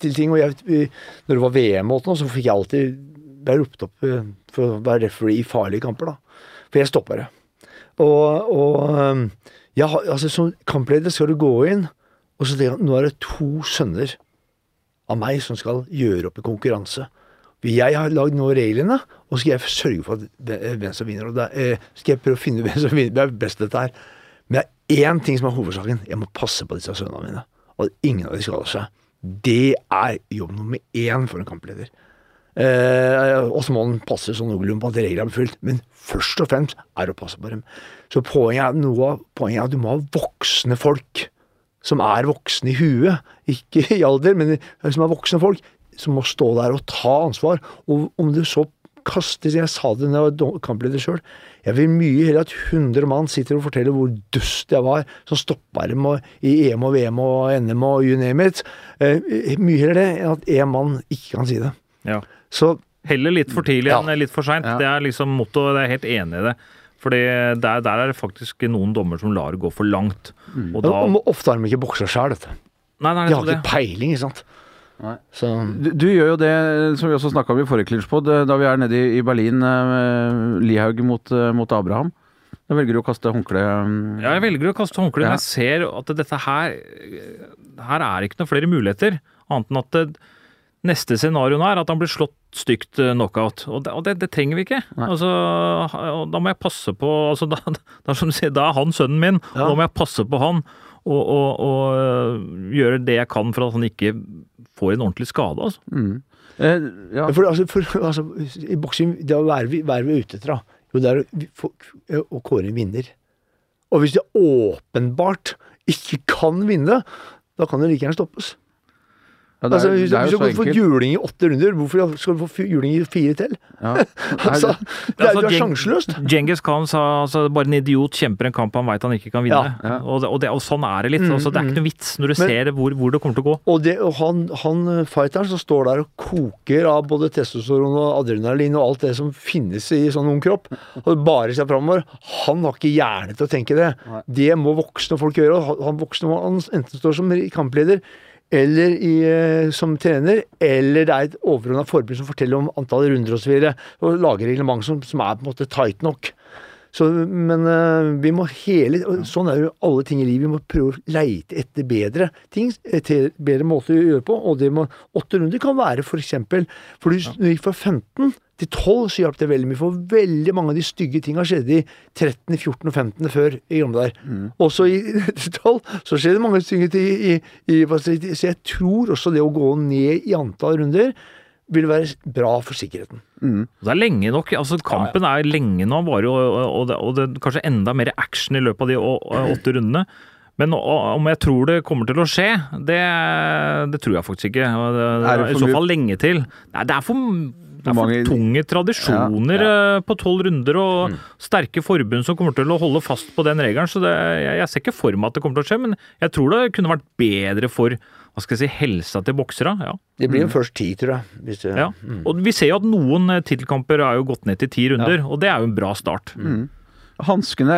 til ting. Og jeg, når det var VM, og så fikk jeg alltid være ropt opp eh, for å være referee i farlige kamper. da. For jeg stoppa det. Og, og um, jeg, altså, som kampleder skal du gå inn, og så tenker jeg nå er det to sønner av meg som skal gjøre opp i konkurranse. Jeg har lagd nå reglene, og så skal jeg sørge for hvem som vinner. Og da eh, skal jeg prøve å finne ut hvem som vinner. Det er best dette her. Men det er én ting som er hovedsaken. Jeg må passe på disse sønnene mine. Og at ingen av de skader seg. Det er jobb nummer én for en kampleder. Eh, og så må han passe sånn noenlunde på at reglene er fulgt. Men først og fremst er å passe på dem. Så poenget er, noe av poenget er at du må ha voksne folk som er voksne i huet, ikke i alder, men som er voksne folk, som må stå der og ta ansvar. Og om du så kaster Jeg sa det da jeg var kampleder sjøl. Jeg vil mye heller at 100 mann sitter og forteller hvor dust jeg var, som stoppa dem i EM og VM og NM og you name it. Eh, mye heller det enn at én mann ikke kan si det. Ja. Så Heller litt for tidlig Ja. enn litt for seint. Ja. Det er liksom mottoet. Jeg er helt enig i det. Fordi der, der er det faktisk noen dommer som lar det gå for langt. Og da Ofte har de ikke boksa sjøl, dette. Nei, nei, De har det. ikke peiling, ikke sant. Du, du gjør jo det som vi også snakka om i forrige Clinchpod, eh, da vi er nede i, i Berlin, eh, Lihaug mot, eh, mot Abraham. Da velger du å kaste håndkle eh, Ja, jeg velger å kaste håndkleet Ja. jeg ser at dette her Her er ikke noen flere muligheter. Annet enn at det, neste scenario nå er at han blir slått stygt eh, knockout. Og det, og det, det trenger vi ikke. Altså, og da må jeg passe på altså, da, da, som sier, da er han sønnen min, og da må jeg passe på han. Og, og, og øh, gjøre det jeg kan for at han ikke får en ordentlig skade. Altså. eh, ja. For, altså, for, altså, I boksing, det å være, vi- være vi ute etter, da, jo, det er å, vi- å kåre en vinner. Og hvis det åpenbart ikke kan vinne, da kan det like gjerne stoppes. Ja, er, altså, hvis, hvis du skal få juling i åtte runder, hvorfor skal du få juling i fire til? Ja. Altså, det er, Altså, du er sjanseløst. Djengis Khan sa altså, bare en idiot kjemper en kamp han veit han ikke kan vinne. Ja. Og, det, og, det, og sånn er det litt. altså, det er ikke noe vits når du Men- ser hvor, hvor det kommer til å gå. Og, det, og han, han eh, fighteren som står der og koker av både testosteron og adrenalin og alt det som finnes i sånn ung kropp, og bare ser framover, han har ikke hjerne til å tenke det. Det må voksne folk gjøre. og Han, han voksne han enten står som kampleder eller i, eh, som trener, eller det er et overordna forbund som forteller om antall runder osv. Og, så og lager reglement som, som er på en måte tight nok. Så, men øh, vi må hele Sånn er jo alle ting i livet. Vi må prøve å leite etter bedre ting. Etter bedre måter å gjøre på. Og det må Åtte runder kan være for eksempel For du når du gikk fra 15 til 12, så hjalp det veldig mye. For veldig mange av de stygge tinga skjedde i 13., 14. og 15. før i gamle der. Også i 12 så skjedde mange stygge ting i, i, i Så jeg tror også det å gå ned i antall runder vil være bra for sikkerheten. Det er lenge nok. altså Kampen er lenge nå, varer jo, og, det, og det er kanskje enda mer action i løpet av de åtte rundene. Men om jeg tror det kommer til å skje, det, det tror jeg faktisk ikke. Det, det Er det er I så fall lenge til. Nei, det er for, for mange- tunge tradisjoner eh, på tolv runder og sterke forbund som kommer til å holde fast på den regelen. Så det, jeg, jeg ser ikke for meg at det kommer til å skje, men jeg tror det kunne vært bedre for hva skal jeg si, helsa til boksere. ja. Det blir jo først ti, tror jeg. Hvis det, Ja. Og vi ser jo at noen eh, tittelkamper er jo gått ned til ti runder, og det er jo en bra start. Hanskene,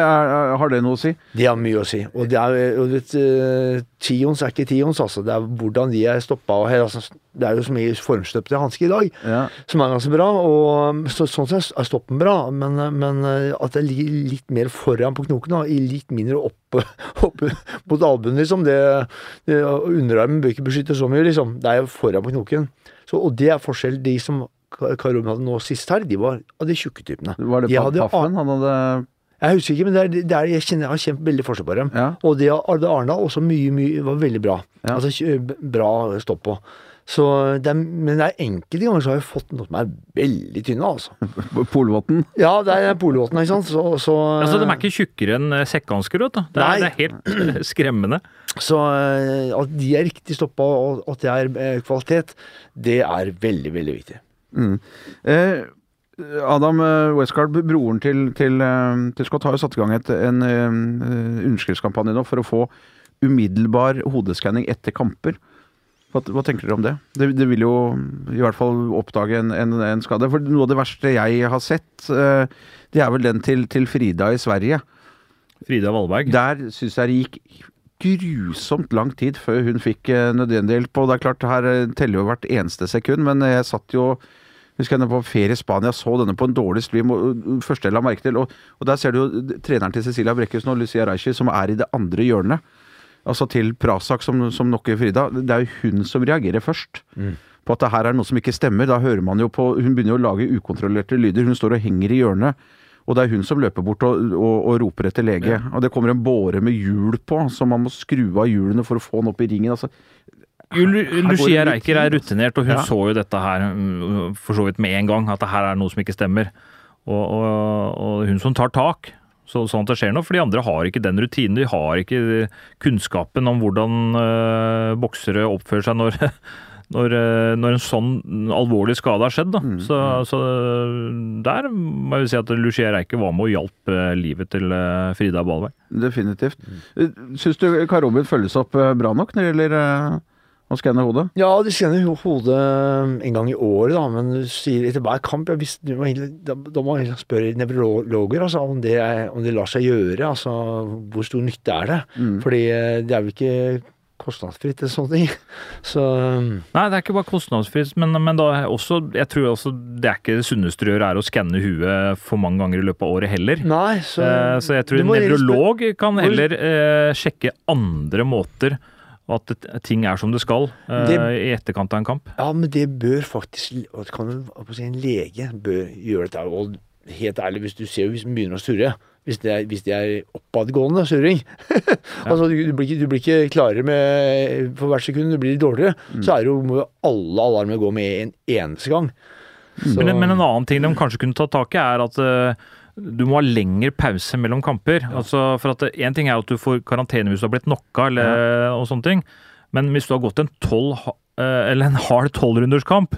har det noe å si? De har mye å si. Og det er og vet, eh, Tions er ikke tions, altså. Det er hvordan de er stoppa. Og, her, altså, det er jo så mye formstøpte hansker i dag Ja. som er ganske bra. Og så, sånn sett er stoppen bra, men, men eh, at det ligger litt mer foran på knokene, i litt mindre oppe, oppe mot albuen, liksom. Det, det, underarmen bør ikke beskytte så mye, liksom. Det er foran på knoken. Så, og det er forskjell. De som Karum hadde nå sist her, de var av de tjukke typene. Var det De hadde Paffen han hadde Jeg husker ikke, men det er, det er, jeg kjenner jeg har kjent veldig forskjell på dem. Ja. Og det Arde Arendal også mye, mye var veldig bra. Ja. Altså bra stopp på. Så det er, men det er enkelte ganger så har jeg fått noe som er veldig tynne, altså. Polvotten? Ja, det er Polvotten, ikke sant. Så, så, Altså, De er ikke tjukkere enn eh, sekkehansker. vet du. Det er, det er helt skremmende. så eh, at de er riktig stoppa, og at det er eh, kvalitet, det er veldig, veldig viktig. Eh, Adam eh, Westgard, broren til, til, eh, til Scott, har jo satt i gang et, en eh, underskriftskampanje nå for å få umiddelbar hodeskanning etter kamper. Hva, hva tenker dere om det? det? Det vil jo i hvert fall oppdage en, en, en skade. For noe av det verste jeg har sett, det er vel den til, til Frida i Sverige. Frida Valberg. Der syns jeg det gikk grusomt lang tid før hun fikk nødvendig hjelp. Og det er klart, her teller jo hvert eneste sekund, men jeg satt jo Husker jeg på ferie i Spania, så denne på en dårlig stream. og og første jeg la merke til, og, og der ser du jo treneren til Cecilia Brekkhus nå, Lucia Reichi, som er i det andre hjørnet. Altså til Prasak som, som nokker Frida. Det er jo hun som reagerer først. På at det her er noe som ikke stemmer. Da hører man jo på Hun begynner jo å lage ukontrollerte lyder. Hun står og henger i hjørnet. Og det er hun som løper bort og, og, og roper etter lege. Og det kommer en båre med hjul på, så man må skru av hjulene for å få den opp i ringen. Altså, Jo, Lucia Reiker er rutinert, og hun Ja. så jo dette her mm, for så vidt med en gang, at det her er noe som ikke stemmer. Og, og, og hun som tar tak, så, sånn at det skjer noe. For de andre har ikke den rutinen. De har ikke kunnskapen om hvordan øh, boksere oppfører seg når, når, øh, når en sånn alvorlig skade har skjedd. Da. Så, så der må jeg si at Lucia Reiker var med og hjalp livet til Frida Balberg. definitivt. Syns du Karobin følges opp eh, bra nok når det gjelder eh, å skanne hodet? Ja, de skanner hodet en gang i året, da, men du sier etter hver kamp ja, hvis, du må Da da må man spørre nevrologer altså, om, det er, om det lar seg gjøre. altså Hvor stor nytte er det? Fordi eh, det er jo ikke kostnadsfritt eller sånne ting. Så Nei, det er ikke bare kostnadsfritt, men, men da også, jeg tror også det er ikke det sunneste å gjøre er å skanne huet for mange ganger i løpet av året heller. Nei, så, Eh, så jeg tror en nevrolog kan heller eh, sjekke andre måter, og at ting er som det skal eh, Det- i etterkant av en kamp. Ja, men det bør faktisk kan, En lege bør gjøre dette. Og helt ærlig, hvis du ser hvis den begynner å surre hvis det er, hvis det er oppadgående surring altså du, du, blir ikke, du blir ikke klarere med for hvert sekund, du blir dårligere. Så er det jo, må jo alle alarmer gå med en eneste gang. Så, Men, men en annen ting de kanskje kunne ta tak i, er at eh, du må ha lengre pause mellom kamper. Altså, for at Én ting er at du får karantene hvis du har blitt knocka, eller, og sånne ting. Men hvis du har gått en, 12, eh, eller en hard tolvrunderskamp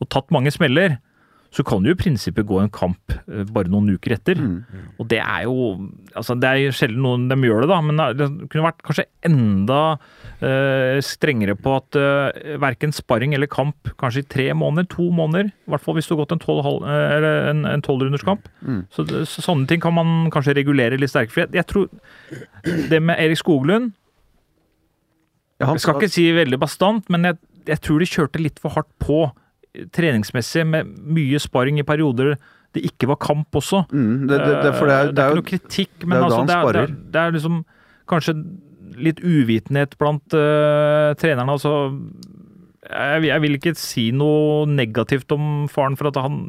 og tatt mange smeller, så kan du i prinsippet gå en kamp eh, bare noen uker etter. Og det er jo altså Det er sjelden noen de gjør det, da, men det kunne vært kanskje enda eh, strengere på at uh, verken sparring eller kamp kanskje i tre måneder, to måneder, i hvert fall hvis du har gått en tolv halv- eh, eller en, en tolvrunderskamp. Så, så sånne ting kan man kanskje regulere litt sterkere. For jeg, jeg tror det med Erik Skoglund Jeg skal ikke si veldig bastant, men jeg, jeg tror de kjørte litt for hardt på eh, treningsmessig, med mye sparring i perioder det ikke var kamp også. Mm, det, det, det, det er, Eh, det er ikke noe kritikk, det er altså, det, er, er liksom kanskje litt uvitenhet blant uh, trenerne. Altså, jeg, jeg vil ikke si noe negativt om faren, for at han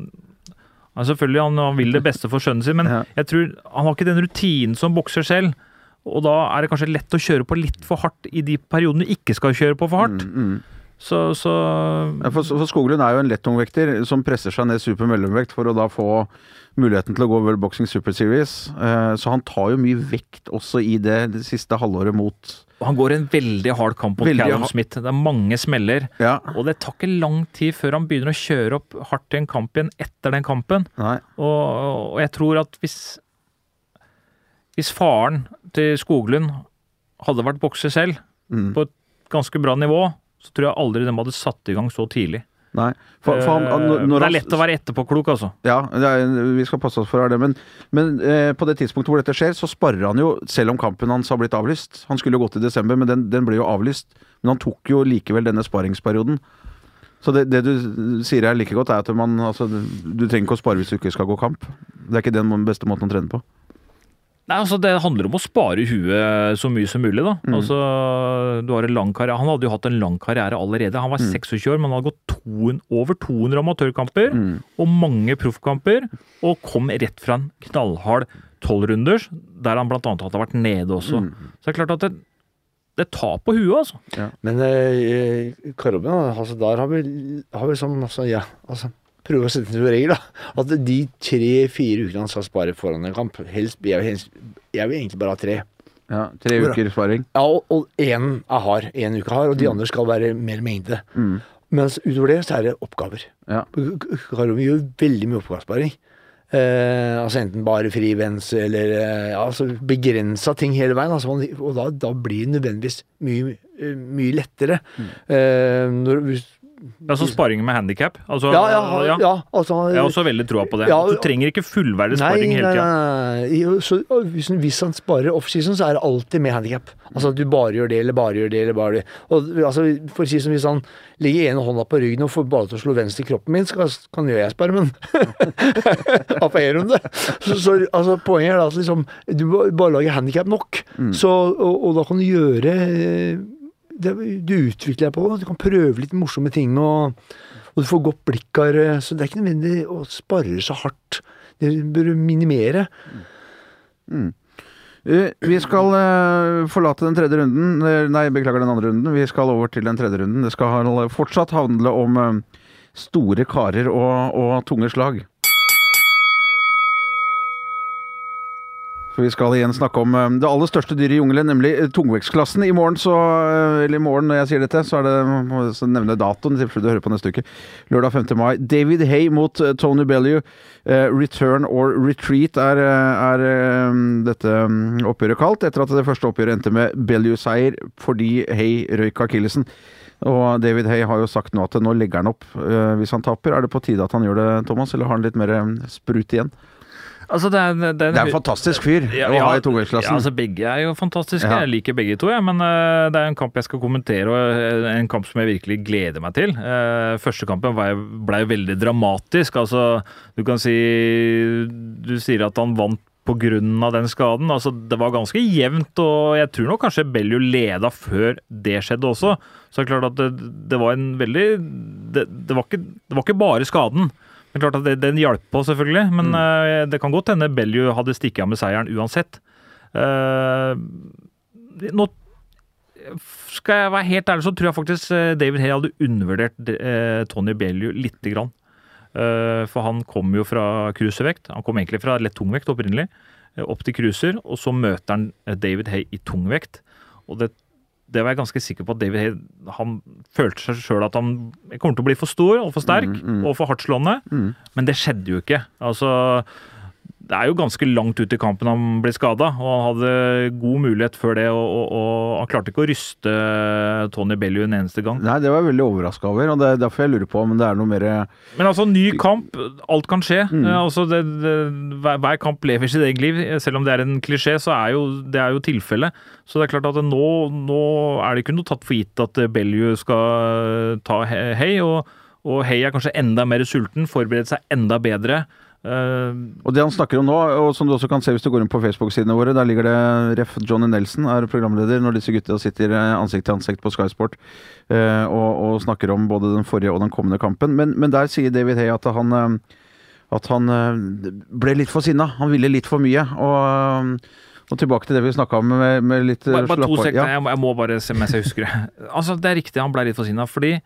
altså, Selvfølgelig han, han vil det beste for sønnen sin, men Ja. jeg tror han har ikke den rutinen som bokser selv. Og da er det kanskje lett å kjøre på litt for hardt i de periodene du ikke skal kjøre på for hardt. Mm, mm. Så, så Ja, For, for Skoglund er jo en lettungvekter som presser seg ned super mellomvekt for å da få muligheten til å gå World Boxing Super Series. Eh, Så han tar jo mye vekt også i det, det siste halvåret mot Han går en veldig hard kamp mot Veldig Callum. Smith. Det er mange smeller. Ja. Og det tar ikke lang tid før han begynner å kjøre opp hardt i en kamp igjen etter den kampen. Og, og jeg tror at hvis Hvis faren til Skoglund hadde vært bokser selv, Mm. på et ganske bra nivå, så tror jeg aldri de hadde satt i gang så tidlig. Nei. For, for han, han, Eh, det er lett å være etterpåklok, altså. Ja, er, vi skal passe oss for å være det, men, men eh, på det tidspunktet hvor dette skjer, så sparer han jo, selv om kampen hans har blitt avlyst. Han skulle jo gått i desember, men den, den ble jo avlyst. Men han tok jo likevel denne sparingsperioden. Så det, det du sier er like godt, er at man, altså, du trenger ikke å spare hvis du ikke skal gå kamp. Det er ikke den beste måten å trene på. Nei, altså Det handler om å spare huet så mye som mulig. da. Mm. Altså, du har en lang karriere. Han hadde jo hatt en lang karriere allerede. Han var Mm. 26 år, men han hadde gått to, over 200 amatørkamper Mm. og mange proffkamper. Og kom rett fra en knallhard tolvrunders, der han bl.a. hadde vært nede også. Mm. Så det er klart at det, det tar på huet, altså. Ja. Men eh, Karobin, altså, der har vi, har vi sånn altså, ja, altså, Prøve å sette en regel, da. At de tre-fire ukene han skal spare foran en kamp helst, jeg, helst, jeg vil egentlig bare ha tre. Ja, tre uker sparing. Ja, og- én er hard, én uke hard, og de andre skal være mer mengde. Mm. Mens utover det så er det oppgaver. Ja. Karobben gjør veldig mye oppgavesparing. Eh, altså enten bare frivens eller eh, ja, altså begrensa ting hele veien. Altså, man, og da, da blir det nødvendigvis mye, mye lettere. Eh, når, hvis, Altså sparing med handikap. Altså, ja, ja, ja, ja. altså, Jeg har også veldig troa på det. Ja, Du trenger ikke fullverdig sparing hele tida. nei, nei. Så, hvis, hvis han sparer offseason, så er det alltid med handikap. Altså at du bare gjør det, eller bare gjør det, eller bare det. Og, altså, for å si som Hvis han legger ene hånda på ryggen og får bare til å slå venstre i kroppen min, så kan, jo jeg spare, men på én det Så, så altså, poenget er at liksom, du bare lager handikap nok, så, og, og da kan du gjøre eh, det, Du utvikler deg på det. Du kan prøve litt morsomme ting. og og du får godt blikk av det, så det er ikke nødvendig å spare så hardt. Det bør du minimere. Mm. Vi skal eh, forlate den tredje runden. eh, Nei, beklager den andre runden. Vi skal over til den tredje runden. Det skal fortsatt handle om eh, store karer og, og tunge slag. For vi skal igjen snakke om eh, det aller største dyret i jungelen, nemlig eh, tungvektsklassen. I morgen, så eh, Eller i morgen når jeg sier dette, så er det må jeg nevne datoen i du hører på neste uke. Lørdag 5. mai. David Hay mot Tony Bellew. Return or retreat er, er dette mm, oppgjøret kalt, etter at det første oppgjøret endte med Bellew-seier fordi Hay røyk akillesen. Og David Hay har jo sagt nå at nå legger han opp hvis han taper. Er det på tide at han gjør det, Thomas, eller har han litt mer eh, sprut igjen? Altså, det er, det er, Det er en fantastisk fyr å ha i tungvektsklassen. Ja, altså begge er jo fantastiske. Ja. Jeg liker begge to, jeg. Men uh, det er en kamp jeg skal kommentere, og eh, en kamp som jeg virkelig gleder meg til. Uh, første kampen ble, ble veldig dramatisk. Altså, du kan si Du sier at han vant pga. den skaden. Altså, det var ganske jevnt, og jeg tror nok kanskje Bellew leda før det skjedde også. Så det er klart at det, det var en veldig det, det, var ikke, det var ikke bare skaden. Det er klart at det, Den hjalp på, selvfølgelig, men mm. det kan godt hende Bellew hadde stikket av med seieren uansett. Uh, nå skal jeg være helt ærlig, så tror jeg faktisk eh, David Hay hadde undervurdert uh, Tony Bellew lite grann. Uh, for han kom jo fra cruiservekt. Han kom egentlig fra lett tungvekt opprinnelig, eh, opp til cruiser, og så møter han eh, David Hay i tungvekt. Og det, det var jeg ganske sikker på at David Hay han følte seg sjøl at han kommer til å bli for stor og for sterk Mm, mm. og for hardtslående. Mm. Men det skjedde jo ikke. Altså det er jo ganske langt ut i kampen han ble skada, og han hadde god mulighet før det. Og, og, og han klarte ikke å ryste Tony Bellew en eneste gang. Nei, det var jeg veldig overraska over, og det er derfor jeg lurer på om det er noe mer Men altså, ny kamp, alt kan skje. Mm. altså, det, det, hver, hver kamp lever sitt eget liv. Selv om det er en klisjé, så er jo det er jo tilfellet. Så det er klart at nå, nå er det ikke noe tatt for gitt at Bellew skal ta hei. og og Hei er kanskje enda mer sulten, forbereder seg enda bedre. Eh, Og det han snakker om nå, og som du også kan se hvis du går inn på Facebook-sidene våre, der ligger det ref. Johnny Nelson er programleder når disse gutta sitter eh, ansikt til ansikt på Sky Sport eh, og, og snakker om både den forrige og den kommende kampen. Men, men der sier David Hay at han at han ble litt for sinna. Han ville litt for mye. Og, og tilbake til det vi snakka om med, med litt Bare, bare to sekunder, ja. jeg, jeg må bare se mens jeg husker det. Altså, Det er riktig, han ble litt for sinna. fordi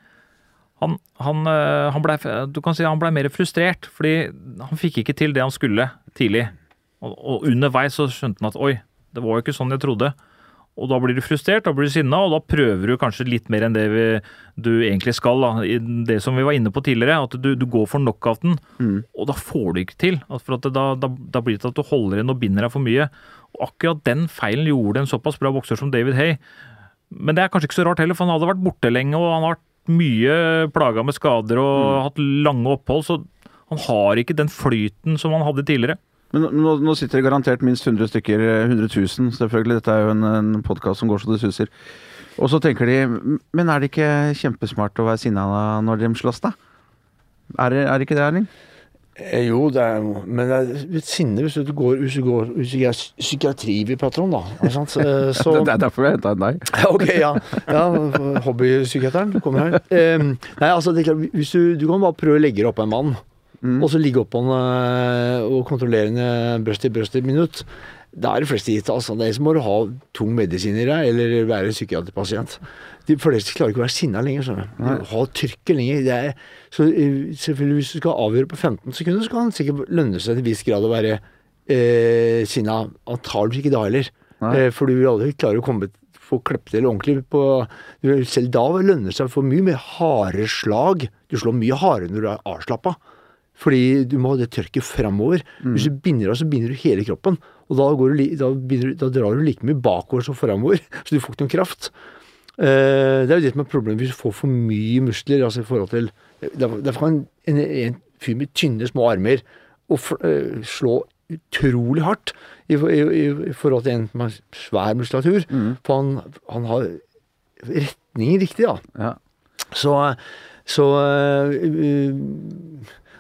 han, han, øh, han ble, du kan si han ble mer frustrert, fordi han fikk ikke til det han skulle tidlig. Og, og underveis så skjønte han at oi, det var jo ikke sånn jeg trodde. Og da blir du frustrert, da blir du sinna, og da prøver du kanskje litt mer enn det vi, du egentlig skal. Da. I Det som vi var inne på tidligere, at du, du går for knockouten, og da får du ikke til. For da, da, da blir det til at du holder inn og binder deg for mye. Og akkurat den feilen gjorde en såpass bra bokser som David Hay. Men det er kanskje ikke så rart heller, for han hadde vært borte lenge, og han har vært mye plaga med skader og hatt lange opphold, så han har ikke den flyten som han hadde tidligere. Men nå, nå sitter det garantert minst 100 stykker, eh, 100 000 selvfølgelig, dette er jo en, en podkast som går så det suser. Og så tenker de Men er det ikke kjempesmart å være sinna når de slåss, da? Er det, er det ikke det, Erling? Eh, Jo, det er Men det er et sinne hvis du går Hvis du går hvis det er psykiatri vi prater om, da. Så. Eh, Så, Det, det er derfor jeg henta deg. Ja, ok, ja. ja Hobbypsykiateren kommer her. Eh, nei, altså, det klart, hvis du, du kan bare prøve å legge deg oppå en mann, og så ligge oppå han eh, og kontrollere han brøst til brøst i et minutt. Da er de fleste gitt. altså. Det er som å ha tung medisin i deg, eller være psykiaterpasient. De fleste klarer ikke å være sinna lenger. du. Ha trykket lenger. Det er, så eh, selvfølgelig Hvis du skal avgjøre på 15 sekunder, så kan det sikkert lønne seg til en viss grad å være eh, sinna. Antakeligvis ikke da heller. Eh, for du vil aldri klare å komme få klippet til ordentlig på Selv da lønner det seg for mye med harde slag. Du slår mye hardere når du er avslappa. Fordi du må ha det tørket framover. Hvis du binder deg, så binder du hele kroppen. Og da, går du, da, binder, da drar du like mye bakover som framover. Så du får ikke noen kraft. Eh, det er jo det som er problemet hvis du får for mye muskler. altså i forhold til Derfor kan en, en fyr med tynne, små armer eh, slå utrolig hardt i, i, i, forhold til en med svær muskulatur. For han, han har retningen riktig, da. Ja. Så, så øh,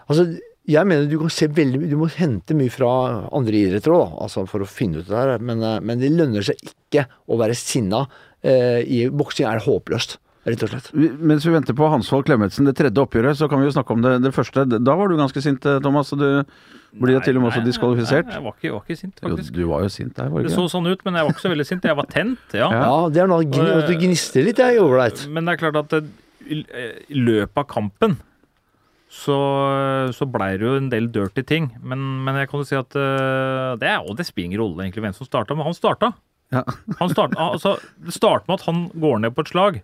Altså, jeg mener du kan se veldig mye Du må hente mye fra andre idretter òg, altså for å finne ut det der. Men, øh, men det lønner seg ikke å være sinna. Eh, I boksing er det håpløst, rett og slett. Vi- Mens vi venter på Hansvold Klemetsen, det tredje oppgjøret, så kan vi jo snakke om det, det første. Da var du ganske sint, eh, Thomas. Og du blir jo til og med også diskvalifisert. Nei, jeg var ikke, jeg var ikke sint, Jo, du var jo sint der, var Det så sånn ut, men jeg var ikke så veldig sint. Jeg var tent, ja. Ja. Det er noe at du gnister litt, jeg er ålreit. Men det er klart at i i løpet av kampen så, så blei det jo en del dirty ting. Men, men jeg kan jo si at eh, det, er, og det spiller ingen rolle egentlig hvem som starta, men han starta. Ja. Han starta altså, det starter med at han går ned på et slag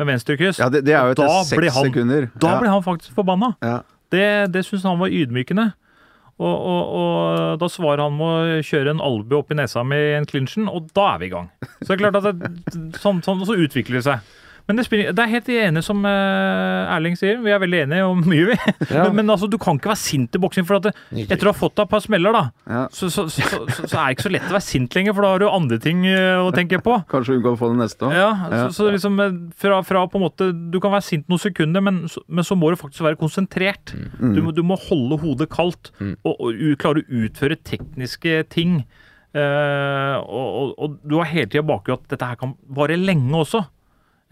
med venstrekryss. Ja, det, det er jo etter seks sekunder. Da ja. ble han faktisk forbanna. ja. Det, det syns han var ydmykende. Og, og, og da svarer han med å kjøre en albue opp i nesa med en clinchen, og da er vi i gang. Så det er klart at det, sånn, sånn så utvikler det seg. Men det, spiller, det er helt enig som eh, Erling sier, vi er veldig enige om mye, vi. Ja. Men, men altså, du kan ikke være sint i boksing, for at det, etter å ha fått deg et par smeller, da, Ja. så, så, så, så, er det ikke så lett å være sint lenger, for da har du andre ting eh, å tenke på. Kanskje unngå å få det neste òg. Ja, Ja. Så, liksom eh, fra, fra på en måte Du kan være sint noen sekunder, men, men så må du faktisk være konsentrert. Mm. Du, må, du må holde hodet kaldt og, og og klare å utføre tekniske ting. Uh, og, og, og du har hele tida bakgrunn at dette her kan vare lenge også.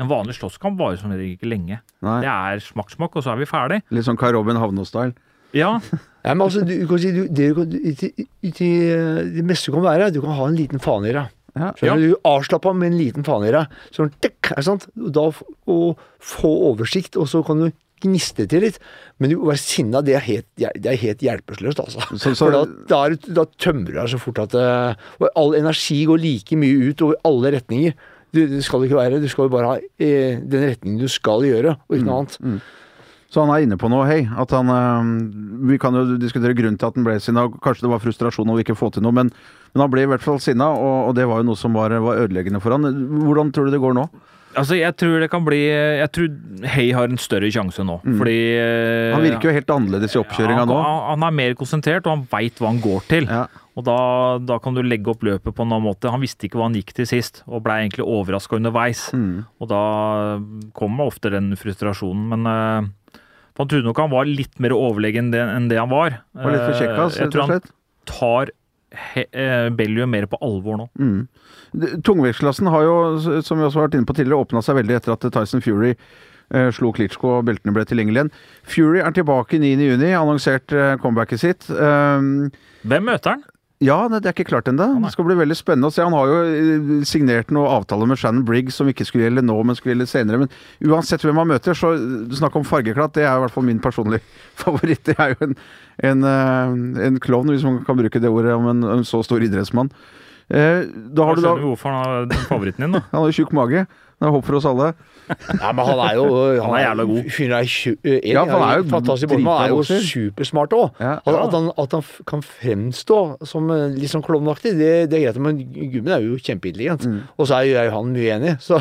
En vanlig slåsskamp varer som regel ikke lenge. Nei. Det er smakk, smakk, og så er vi ferdig. Litt sånn Kai Robin Havnå-style. Ja, Ja, men altså, du, du kan si, du, det, du kan, det, til, det meste du kan være, du kan ha en liten fane i deg. Ja. Skjønner du? Avslappa med en liten fane i deg. Sånn, tikk, er det sant? Da å få oversikt, og så kan du gniste til litt. Men du å være sinna, det er helt, det er helt hjelpeløst, altså. Så- så- For da, da, er, da tømmer du deg så fort at eh, Og all energi går like mye ut over alle retninger. Du, det skal ikke være. Du skal jo bare ha eh, den retningen du skal gjøre, og ikke noe annet. Så han er inne på noe, hei. At han eh, Vi kan jo diskutere grunnen til at han ble sinna. Kanskje det var frustrasjon over ikke å få til noe, men, men han ble i hvert fall sinna, og, og det var jo noe som var, var ødeleggende for han. Hvordan tror du det går nå? Altså, jeg tror det kan bli Jeg tror Hay har en større sjanse nå, fordi eh, Mm. Han virker jo helt annerledes i oppkjøringa nå. han, han er mer konsentrert, og han veit hva han går til. Ja. Og da, da kan du legge opp løpet på en annen måte. Han visste ikke hva han gikk til sist, og blei egentlig overraska underveis. Mm. Og da kommer ofte den frustrasjonen. Men uh, han trodde nok han var litt mer overlegen enn det, han var. Var litt for Eh, kjekkas, jeg rett tror og han slett. tar he, eh, Bellium mer på alvor nå. Mm. Tungvektsklassen har jo, som vi også har vært inne på tidligere, åpna seg veldig etter at Tyson Fury eh, slo Klitschko og beltene ble tilgjengelige igjen. Fury er tilbake 9.6, annonsert eh, comebacket sitt. Um, Hvem møter han? Ja, det er ikke klart ennå. Det skal bli veldig spennende å se. Han har jo eh, signert noe avtale med Shannon Briggs som ikke skulle gjelde nå, men skulle gjelde senere. Men uansett hvem han møter, så eh, snakk om fargeklatt, det er i hvert fall min personlige favoritt. Det er jo en, en, eh, en klovn, hvis man kan bruke det ordet om en, en så stor idrettsmann. Eh, da har Jeg du da skjønner hvorfor han har favoritten din, da. Han har jo tjukk mage. Det er håp for oss alle. Nei, men han er jo Han er jævla god. Fyren er Ja, han er jo fantastisk bra, han er jo supersmart òg. Ja. At, han, at han kan fremstå som eh, litt sånn klovnaktig, det, det er greit, men gubben er jo kjempeintelligent. Mm. Og så er jo jeg han mye enig, så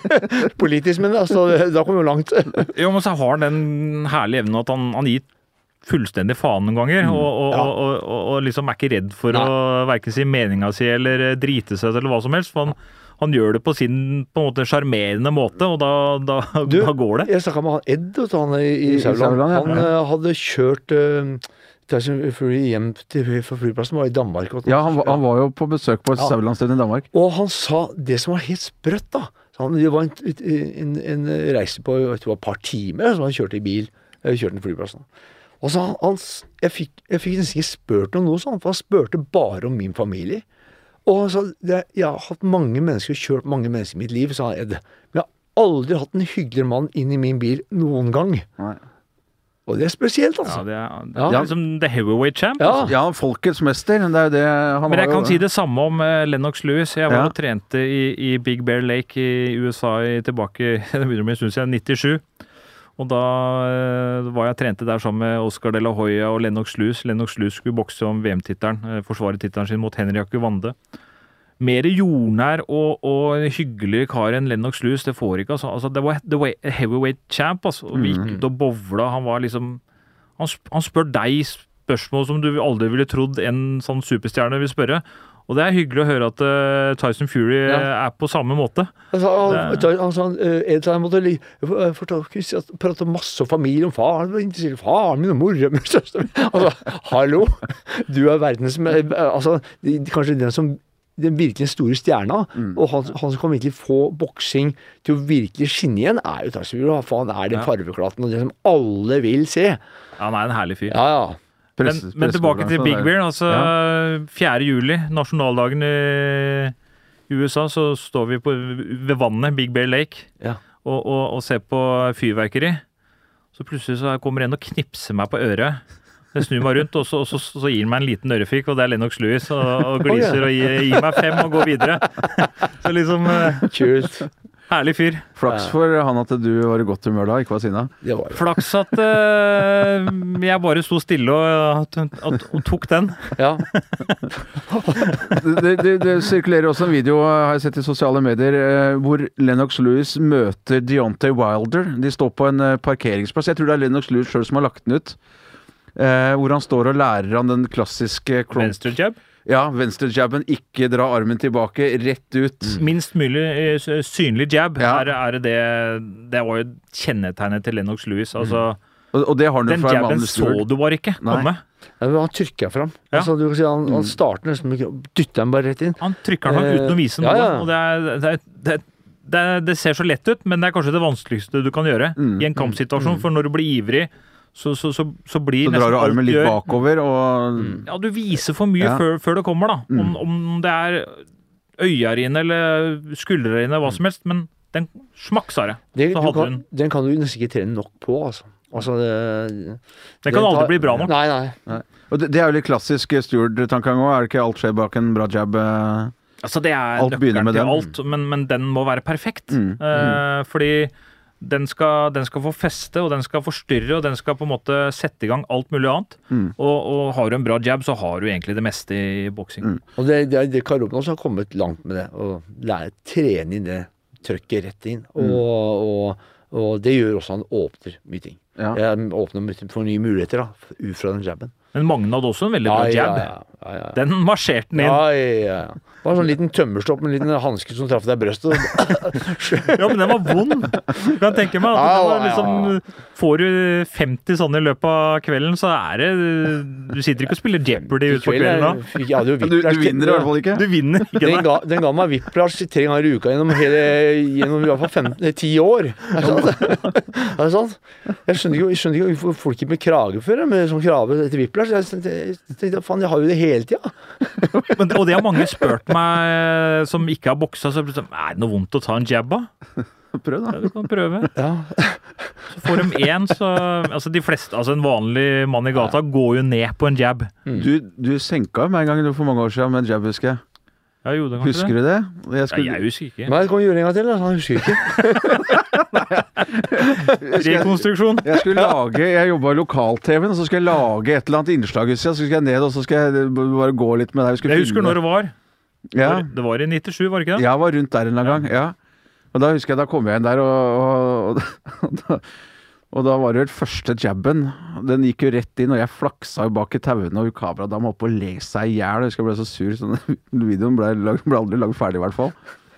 Politisk, men altså, da kommer vi jo langt. Jo, men så har han den herlige evnen at han, han gir fullstendig faen noen ganger. Og, og, Ja. og, og, og liksom er ikke redd for Nei. å verken si meninga si eller eh, drite seg ut eller hva som helst. For han, han gjør det på sin på en måte sjarmerende måte, og da, da, Du, da går det. Jeg snakka med han Ed, han i, i I Sauland. Han ja. Eh, hadde kjørt uh, Tyson Fury hjem til fra flyplassen, var i Danmark. og- Ja, han, var- han var jo på besøk på et Ja. Saulandssted i Danmark. Og han sa det som var helt sprøtt, da. Han, det var en, en, en reise på jeg tror et par timer som han kjørte i bil. eh, Kjørte til flyplassen. Og så han, han jeg, fikk, jeg fikk nesten ikke spurt om noe sånt, for han spurte bare om min familie. Og sa det, jeg har hatt mange mennesker, kjørt mange mennesker i mitt liv, sa Ed. Men jeg har aldri hatt en hyggeligere mann inn i min bil noen gang. Nei. Og det er spesielt, Ja, altså. det er, det Ja. er liksom the heavyweight champ. Ja. altså. Ja, folkets mester. Det er jo det han Men jeg kan jo- si det samme om uh, Lennox Lewis. Jeg var Ja. og trente i, i Big Bear Lake i USA i, tilbake det begynner med, synes jeg, stund 97. Og da eh, var jeg trente der sammen med Oscar de la Hoya og Lennox Lewis. Lennox Lewis skulle bokse om VM-tittelen, eh, forsvare tittelen sin mot Henrik Wande. Mer jordnær og, og hyggeligere kar enn Lennox Lewis, det får ikke. Altså, altså det var the way, heavyweight champ. Altså, og vi gikk ut og bovla. Han var liksom han, han spør deg spørsmål som du aldri ville trodd en sånn superstjerne vil spørre. Og det er hyggelig å høre at uh, Tyson Fury Ja. eh, er på samme måte. Altså, han, Det- han, sa eh, han måtte prate masse om familie, om far. min var interessert i faren min og mora mi. søsteren min. Altså, hallo! Du er verdens altså, Kanskje den som den virkelig store stjerna, og han, han som kan virkelig få boksing til å virkelig skinne igjen, er jo Tyson Fury. For han er den Ja. farveklatten og det som alle vil se. Han er en herlig fyr. Ja, ja. Men, men tilbake til Big Bear. Altså, 4. juli, nasjonaldagen i USA, så står vi på, ved vannet, Big Bear Lake, Ja. og, og, og ser på fyrverkeri. Så plutselig så kommer en og knipser meg på øret. Jeg snur meg rundt, og så, og så, så gir han meg en liten ørefik, og det er Lennox Lewis, og, og gliser og gir, gir meg fem og går videre. Så liksom Kult. Cheers. Herlig fyr. Flaks for han at du var i godt humør da, ikke var sinna. Flaks at uh, jeg bare sto stille og, og, og tok den. Ja. Det, det, det sirkulerer også en video, har jeg sett i sosiale medier, eh, hvor Lennox Lewis møter Deontay Wilder. De står på en eh, parkeringsplass. Jeg tror det er Lennox Lewis sjøl som har lagt den ut. Uh, hvor han står og lærer han den klassiske Venstre jab. Ja, venstrejabben. Ikke dra armen tilbake, rett ut. Minst mulig eh, synlig jab Ja. er, er det Det var jo kjennetegnet til Lennox Lewis. Altså, Og, og det har Den fra jabben så du bare ikke Nei. komme. Ja, men han trykker fram. Ja. Altså, du kan si han, han starter nesten med å dytte den bare rett inn. Han trykker den fram Eh, uten å vise noe. ja. Og det, er, det, er, det, det, er, det ser så lett ut, men det er kanskje det vanskeligste du kan gjøre Mm. i en kampsituasjon. For når du blir ivrig, så, så, så, så blir Så drar du armen litt bakover, og Ja, du viser for mye Ja. før, før det kommer, da. Om, Mm. om det er øya dine eller skuldra dine, hva som helst. Men den smakk, sa det. Den, Så du kan, hun den kan du nesten ikke trene nok på, altså. altså det, Den kan aldri bli bra nok. Nei, nei. Og det, det er jo litt klassisk Stuart-tankegang òg. Er det ikke alt skjer bak en bra jab? eh? Altså, det er Alt begynner med den. alt, men, men den må være perfekt. Mm, Eh, fordi den skal, den skal få feste, og den skal forstyrre, og den skal på en måte sette i gang alt mulig annet. Mm. Og, og har du en bra jab, så har du egentlig det meste i boksing. Mm. Og det, det, det Karoben også har kommet langt med det. Å lære trene inn det trøkket rett inn. Mm. Og, og, og det gjør også han åpner mye ting. Ja. Jeg åpner for nye muligheter da, ut fra den jabben. Men Magne hadde også en veldig bra jab. ja, ja, ja. Den marsjerte den inn. Ja, ja, ja. Bare sånn liten tømmerstopp med en liten hanske som traff deg i brøstet. Ja, men den var vond. Du kan tenke meg at Ja, det ja, liksom Får du 50 sånne i løpet av kvelden, så er det Du sitter ikke og spiller Jeopardy utpå kvelden da. jo Du, du vinner i hvert fall ikke. Du vinner ikke Den ga, den ga meg whiplash tre ganger i uka gjennom, hele, gjennom i hvert fall 15, 10 år. Er det sant? Er det sant? Jeg skjønner ikke, jeg skjønner ikke hvorfor folk ikke med krage før, med sånn krave etter whiplash. Jeg tenkte, faen, jeg har jo det hele tida. Og det har mange spurt meg som ikke har boksa. Så er det sånn, er det noe vondt å ta en jab, da? Prøv, da. Ja, du kan prøve. Ja. Så får de én, så Altså, de fleste Altså, en vanlig mann i gata går jo ned på en jab. Du, du senka meg en gang for mange år siden med en jab, husker jeg. Ja, jo, det Husker du det? Jeg Ja, jeg husker ikke. Nei, det kan vi gjøre en gang til. Da. Han husker ikke. Rekonstruksjon. jeg skulle lage Jeg jobba i lokal-TV-en, og så skulle jeg lage et eller annet innslag. Så skulle jeg ned og så skal jeg bare gå litt med deg. Jeg husker når det var. ja. Det var i 97, var det ikke det? Jeg var rundt der en eller annen gang. Ja. Og da husker jeg, da kom jeg inn der, og, og, og, da, og da var det vel første jabben. Den gikk jo rett inn, og jeg flaksa jo bak i tauene, og kameradama oppe og le seg i hjel. Jeg husker jeg ble så sur. Så den videoen ble, lag- ble aldri lagd ferdig, i hvert fall.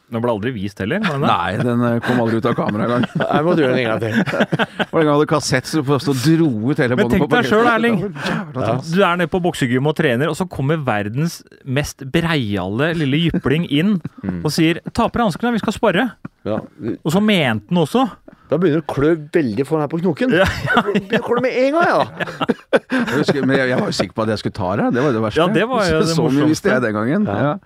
Den ble aldri vist heller. den? Nei, den eh, kom aldri ut av kamera engang. Jeg måtte gjøre den en gang til. Var en gang hadde kassett, så og dro ut hele Men tenk deg sjøl. Erling. Du er nede på boksegym og trener, og så kommer verdens mest breiale lille jypling inn og sier 'ta på deg hanskene, vi skal spare'. Og så mente han også. Da begynner det å klø veldig for her på knoken. Ja, ja, å Klør med en gang, ja! ja. Jeg husker, men jeg, jeg var jo sikker på at jeg skulle ta det. Det var det verste. Ja, det var jo det så mye visste jeg den gangen. Ja.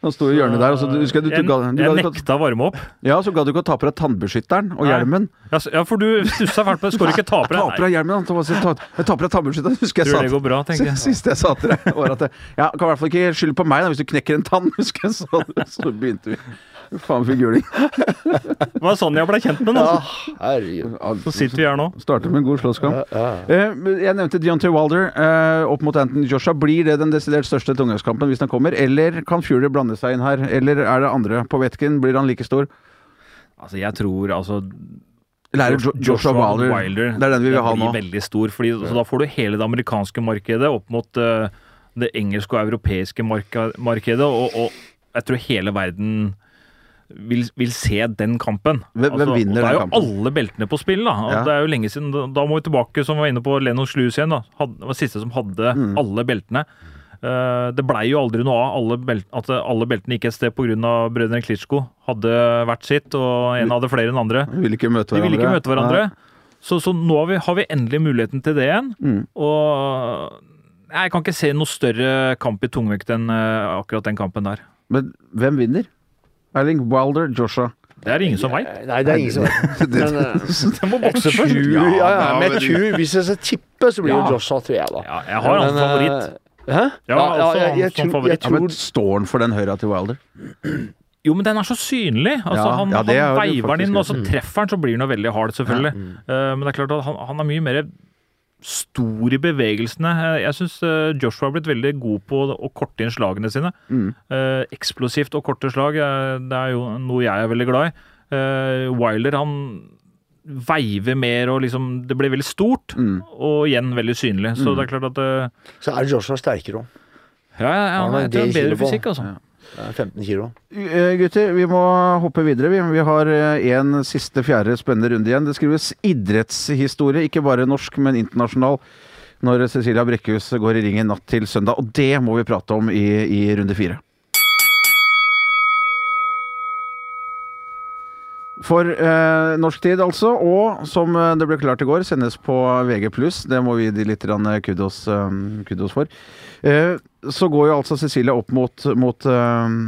Han sto i hjørnet der, og så du, husker jeg, du, du, ga- du, jeg nekta å varme opp. Ja, så gadd du ikke å ta på deg tannbeskytteren og Nei. hjelmen. Ja, så- Ja, for du stussa fælt på det. Skal du ikke ta på Ta på deg? deg hjelmen. Thomas, jeg tar på deg tannbeskytteren, husker jeg sa det går bra, tenker jeg. Siste jeg sa til deg, var at jeg, ja, kan i hvert fall ikke skylde på meg da, hvis du knekker en tann, husker jeg. Så, så begynte vi. Faen for guling. Det var sånn jeg ble kjent med Ja, Altså. Ja, Så sitter vi her nå. Starter med en god slåsskamp. Ja, ja. Eh, Jeg nevnte Deontay Wilder eh, opp mot Anton Joshua. Blir det den desidert største tungvektskampen hvis den kommer, eller kan Fury blande seg inn her? Eller er det andre på Wetkin? Blir han like stor? Altså, jeg tror altså Lærer Joshua, Joshua, Wilder? Det er den vi vil ha blir nå. veldig stor, fordi, så da får du hele det amerikanske markedet opp mot uh, det engelske og europeiske marka- markedet, og, og jeg tror hele verden vil, vil se den kampen. Hvem- altså, vinner og Det er jo kampen? alle beltene på spill, da. Ja. Det er jo lenge siden, da, må vi tilbake, som vi var inne på, Lennon Slus igjen. da. Had, det var siste som hadde Mm. alle beltene. Uh, det blei jo aldri noe av alle belt, at alle beltene gikk et sted pga. brødrene Klitsjko hadde hvert sitt, og en hadde flere enn andre. De ville ikke møte De hverandre. ikke møte hverandre. Så, så nå har vi, har vi endelig muligheten til det igjen. Mm. Og jeg kan ikke se noe større kamp i tungvekt enn eh, akkurat den kampen der. Men hvem vinner? Erling Wilder, Joshua. Det er det ingen som veit. Nei, det er ingen som veit. Det- Men, eh, Jeg må bokse først. Ja, ja, Ja, men jeg tror, hvis jeg skal tippe, så blir Ja. det Joshua, tror jeg, da. Ja, jeg har en favoritt. eh, Hæ? Ja, altså han som favoritt. Jeg Ja, men tror Står han for den høyra til Wilder? Jo, men den er så synlig. Altså, Ja, han ja, han veiver den inn, og så treffer han, så blir den jo veldig hard, selvfølgelig. Eh, men det er klart at han, han er mye mer stor i bevegelsene. Eh, Jeg syns Joshua har blitt veldig god på å korte inn slagene sine. Mm. Eh, eksplosivt og korte slag, eh, det er jo noe jeg er veldig glad i. Eh, Wilder, han veiver mer og liksom Det blir veldig stort, Mm. og igjen veldig synlig. Så det er klart at eh, Så er Joshua sterkere òg. Ja, ja, ja Han har bedre fysikk, altså. Ja. 15 kilo. Eh, Gutter, vi må hoppe videre. Vi, har en siste, fjerde spennende runde igjen. Det skrives idrettshistorie, ikke bare norsk, men internasjonal, når Cecilia Brekkhus går i ringen natt til søndag. Og det må vi prate om i, i runde fire. For eh, norsk tid, altså. Og som eh, det ble klart i går, sendes på VG+. Det må vi gi de litt kudos, eh, kudos for. Eh, så går jo altså Cecilia opp mot, mot eh,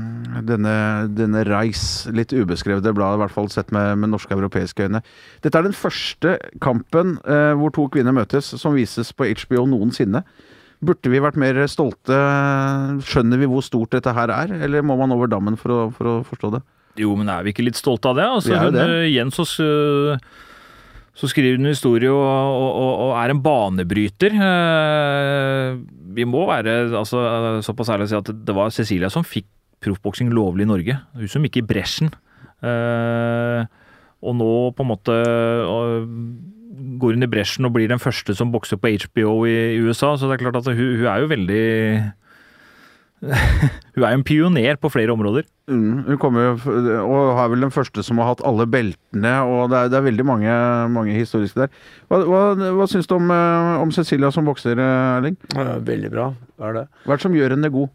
denne, denne Reis, litt ubeskrevne bladet, i hvert fall sett med, med norske og europeiske øyne. Dette er den første kampen eh, hvor to kvinner møtes, som vises på HBO noensinne. Burde vi vært mer stolte? Skjønner vi hvor stort dette her er, eller må man over dammen for å, for å forstå det? Jo, men er vi ikke litt stolte av det? Altså, jo hun, det. eh, Igjen så, så skriver hun historie og, og, og, er en banebryter. Eh, vi må være altså, såpass ærlige å si at det var Cecilia som fikk proffboksing lovlig i Norge. Hun som gikk i bresjen. Eh, og nå på en måte går hun i bresjen og blir den første som bokser på HBO i, i USA. Så det er klart at hun, hun er jo veldig Hun er jo en pioner på flere områder. Mm, hun kommer jo og er vel den første som har hatt alle beltene, og det er, det er veldig mange, mange historiske der. Hva, hva, hva syns du om, eh, om Cecilia som bokser, eh, Erling? Veldig bra. Hva er det? Hva er det som gjør henne god?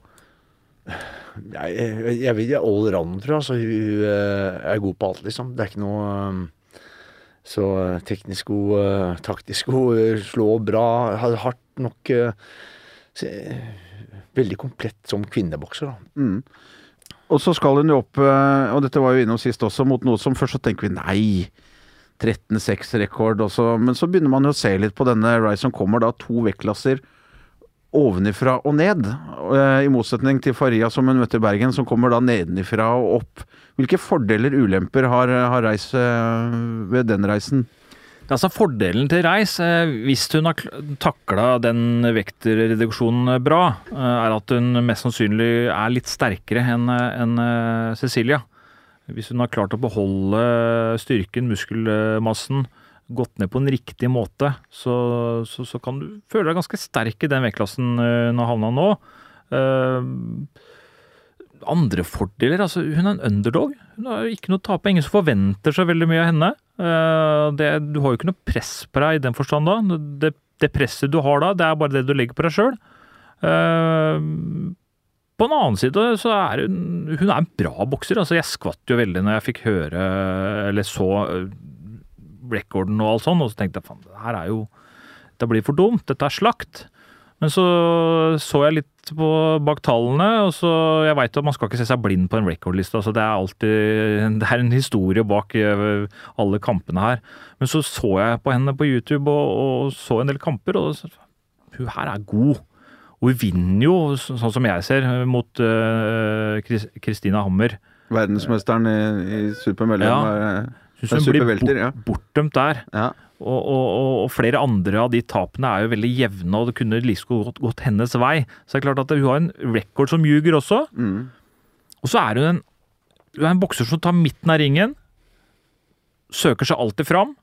Jeg, jeg, jeg vil all allround, tror jeg. Altså, hun eh, er god på alt, liksom. Det er ikke noe så teknisk god, taktisk god, slå bra, har hardt nok se, Veldig komplett som kvinnebokser, da. Mm. Og så skal hun jo opp, eh, og dette var jo innom sist også, mot noe som først så tenker vi nei. 13-6-rekord også, men så begynner man jo å se litt på denne Rise som kommer da to vektklasser ovenifra og ned. eh, I motsetning til Faria som hun møtte i Bergen, som kommer da nedenifra og opp. Hvilke fordeler, ulemper, har, har Reis eh, ved den reisen? Altså Fordelen til Reis, eh, hvis hun har takla den vektreduksjonen bra, eh, er at hun mest sannsynlig er litt sterkere enn eh, Cecilia. Hvis hun har klart å beholde styrken, muskelmassen, gått ned på en riktig måte, så, så, så kan du føle deg ganske sterk i den vektklassen eh, hun har havna nå. Eh, andre fordeler, altså hun er en underdog. Hun har ikke noe å tape. Ingen som forventer så veldig mye av henne. Eh, det, du har jo ikke noe press på deg i den forstand da. Det, det presset du har da, det er bare det du legger på deg sjøl. på en annen side så er hun, hun er en bra bokser. altså Jeg skvatt jo veldig når jeg fikk høre eller så eh, recorden og alt sånn, og så tenkte jeg faen, det her er jo Det blir for dumt. Dette er slakt. Men så så jeg litt på bak tallene, og så Jeg veit at man skal ikke se seg blind på en recordliste. Altså det er alltid Det er en historie bak eh, alle kampene her. Men så så jeg på henne på YouTube og, og så en del kamper, og så, hun her er god. Og hun vinner jo, sånn som jeg ser, mot Kristina Chris- Hammer. Verdensmesteren i, i supermelding. Ja. er- Syns hun blir bort, ja. bortdømt der. Ja. Og, og, og, flere andre av de tapene er jo veldig jevne, og det kunne Lisko gått, gått hennes vei. Så det er klart at hun har en record som ljuger også. Mm. Og så er hun en, hun er en bokser som tar midten av ringen, søker seg alltid fram,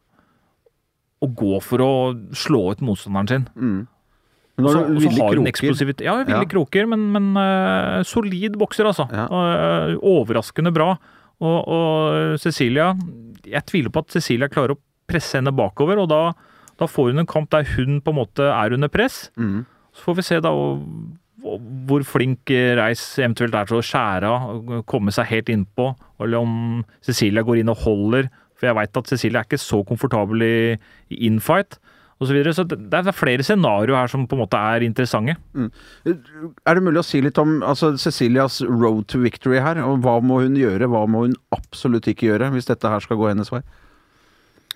og går for å slå ut motstanderen sin. Mm. Og så og så har hun eksplosivitet. Ja, ville Ja. kroker, men, men uh, solid bokser, altså. Ja. Eh, overraskende bra. Og, og Cecilia Jeg tviler på at Cecilia klarer å presse henne bakover, og da, da får hun en kamp der hun på en måte er under press. Mm. Så får vi se da hvor flink eh, Reis eventuelt er til å skjære av, komme seg helt innpå, eller om Cecilia går inn og holder. For jeg veit at Cecilia er ikke så komfortabel i, i infight Og Så, videre. så det, det er flere scenarioer her som på en måte er interessante. Er det mulig å si litt om altså, Cecilias road to victory her? og Hva må hun gjøre, hva må hun absolutt ikke gjøre hvis dette her skal gå hennes vei?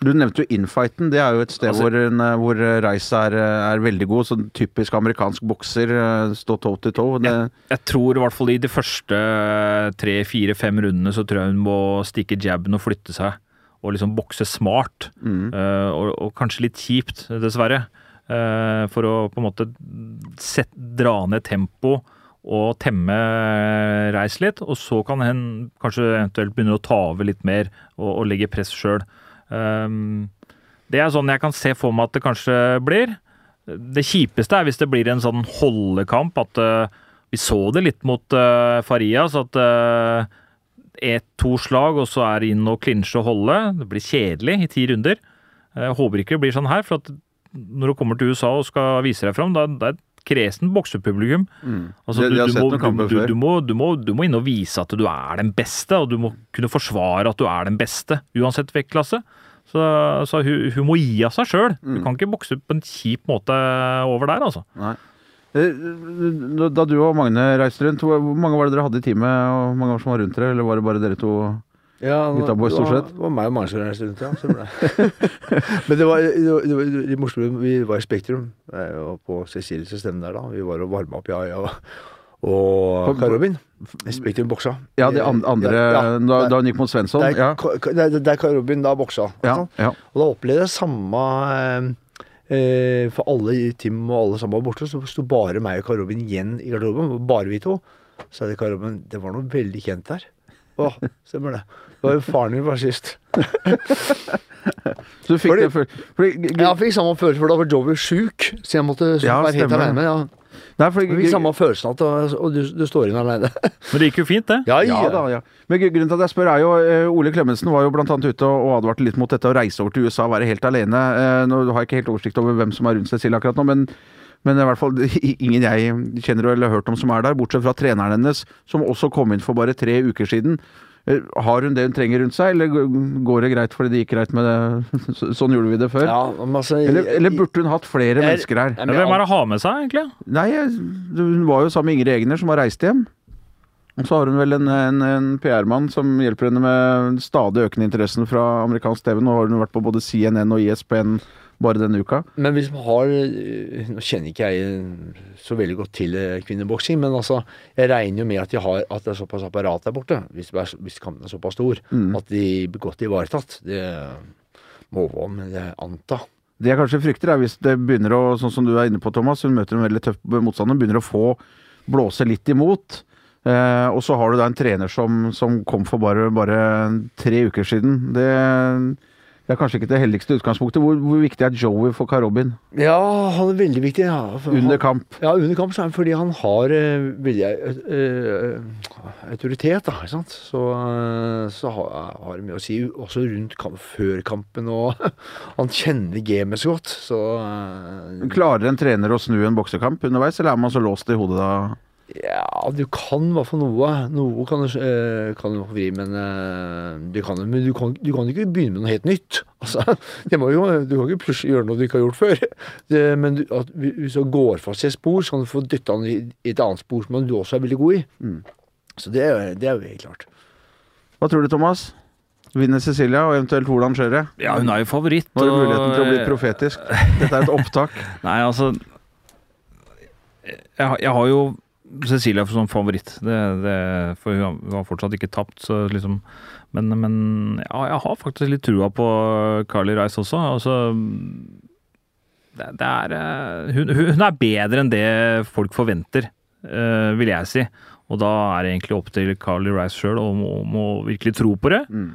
Du nevnte jo infighten. Det er jo et sted Altså- hvor, hun, eh, hvor Reis er, eh, er veldig god. Sånn typisk amerikansk bokser. eh, Stå toe to toe. Jeg, Jeg tror i hvert fall i de første tre, fire, fem rundene så tror jeg hun må stikke jabben og flytte seg. Og liksom bokse smart. mm. Uh, og, og kanskje litt kjipt, dessverre. Uh, for å på en måte set, dra ned tempo og temme Reis litt. Og så kan hen kanskje eventuelt begynne å ta over litt mer og, og legge press sjøl. Det er sånn jeg kan se for meg at det kanskje blir. Det kjipeste er hvis det blir en sånn holdekamp. At uh, vi så det litt mot uh, Farias. At uh, ett, to slag, og så er det inn og klinsje og holde. Det blir kjedelig i ti runder. Jeg håper ikke det blir sånn her, for at når du kommer til USA og skal vise deg fram, da da kresen boksepublikum. Mm. Altså, du, du, må, du, må, må, du må inn og vise at du er den beste, og du må kunne forsvare at du er den beste, uansett vektklasse. Så, så hun, hun må gi av seg sjøl. Mm. Du kan ikke bokse på en kjip måte over der, altså. Nei. Eh, Da du og Magne reiste rundt, hvor mange var det dere hadde i teamet? Og mange var som var rundt dere, eller var det bare dere to? Ja, Gutta boys, stort sett. Det var meg og mange en stund, ja. Det. Men det var, det var, det var. Vi var i Spektrum, eh, og på Cecilies stemme der, da. Vi var og varma opp, ja, ja. og Robin. Spektrum boksa. Ja, det andre Ja, da, da han gikk mot Svensson. Der, Ja. Der, der Kai Robin da boksa. Ja, ja. Og da opplevde jeg samme eh, eh, For alle i Tim og alle sammen var borte, så sto bare meg og Karobin igjen i garderoben. Bare vi to. Så sa Robin det var noe veldig kjent der. Å, stemmer det. Det var jo faren min fascist. Så du fikk Fordi- det før fordi, Jeg fikk samme følelse, for da var Joey sjuk, så jeg måtte Ja, være helt stemmer. alene. Ja. Nei, fordi, Jeg fikk samme følelsen at og du, du står inn alene. Men det gikk jo fint, det. Ja, Ja da, ja. Men gru- grunnen til at jeg spør er jo eh, Ole Klemetsen var jo blant annet ute og og advarte litt mot dette å reise over til USA og være helt alene. Eh, Nå har jeg ikke helt oversikt over hvem som er rundt Cecilie akkurat nå, men men i hvert fall ingen jeg kjenner eller har hørt om som er der, bortsett fra treneren hennes, som også kom inn for bare tre uker siden. Eh, Har hun det hun trenger rundt seg, eller går det greit fordi det gikk greit med det? Sånn gjorde vi det før. Ja, altså, Eller, eller burde hun hatt flere Jeg- mennesker her? Men Hvem er det å ha med seg, egentlig? Nei, hun var jo sammen med Ingrid Egner, som har reist hjem. Og så har hun vel en, en, en PR-mann som hjelper henne med stadig økende interessen fra amerikansk TV. Nå har hun vært på både CNN og ISPN bare denne uka. Men hvis man har eh, Nå kjenner ikke jeg så veldig godt til eh, kvinneboksing, men altså, jeg regner jo med at, de har, at det er såpass apparat der borte, hvis, er- hvis kampen er såpass stor, Mm. at de blir godt ivaretatt. Det må man anta. Det jeg kanskje frykter, er hvis det begynner å, sånn som du er inne på, Thomas, hun møter en veldig tøff motstander, begynner å få blåse litt imot. Eh, og så har du da en trener som, som kom for bare, bare tre uker siden. Det, det er kanskje ikke det heldigste utgangspunktet. Hvor, hvor viktig er Joey for Karobin Ja, han er veldig viktig. Ja, under kamp? ja, under kamp så er han fordi han har uh, veldig uh, uh, autoritet, da. Ikke sant? Så, så har, har det mye å si også rundt kamp, før kampen, og han kjenner gamet så godt. Så Klarer en trener å snu en boksekamp underveis, eller er man så låst i hodet da? Ja, du kan i hvert fall noe. Noe kan du, eh, kan du vri, men, eh, du kan, men du kan, du kan ikke begynne med noe helt nytt. Altså, det må jo, du kan ikke plutselig gjøre noe du ikke har gjort før. Det, men du, at, hvis du går fast i et spor, så kan du få dytta den i, i et annet spor som du også er veldig god i. Mm. Så det, er- det er jo helt klart. Hva tror du, Thomas? Vinner Cecilia, og eventuelt hvordan skjer det? Ja, hun er jo favoritt. Nå har du og- muligheten til å bli profetisk. Dette er et opptak. Nei, altså Jeg, jeg har jo Cecilia som favoritt. Det, det, for hun har- fortsatt ikke tapt, så liksom Men, men ja, jeg har faktisk litt trua på Carly Rice også. Altså det, det er eh, hun, hun er bedre enn det folk forventer, eh, vil jeg si. Og da er det egentlig opp til Carly Rice sjøl om å virkelig tro på det. Mm.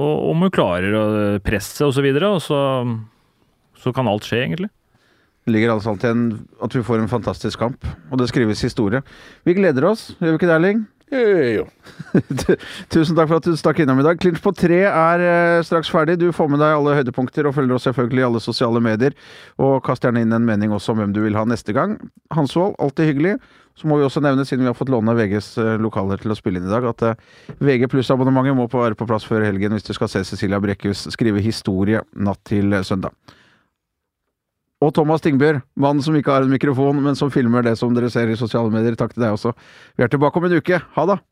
Og om hun klarer å presse og så videre, og så, så kan alt skje, egentlig. Ligger altså an til at vi får en fantastisk kamp, og det skrives historie. Vi gleder oss, gjør vi ikke det, Erling? Jo. Tusen takk for at du stakk innom i dag. Clinch på tre er eh, straks ferdig. Du får med deg alle høydepunkter og følger oss selvfølgelig i alle sosiale medier. Og kast gjerne inn en mening også om hvem du vil ha neste gang. Hansvold, alltid hyggelig. Så må vi også nevne, siden vi har fått låne VGs eh, lokaler til å spille inn i dag, at eh, VG pluss-abonnementet må være på plass før helgen hvis du skal se Cecilia Brekkhus skrive historie natt til søndag. Og Thomas Tingbjørg, mannen som ikke har en mikrofon, men som filmer det som dere ser i sosiale medier. Takk til deg også. Vi er tilbake om en uke. Ha det!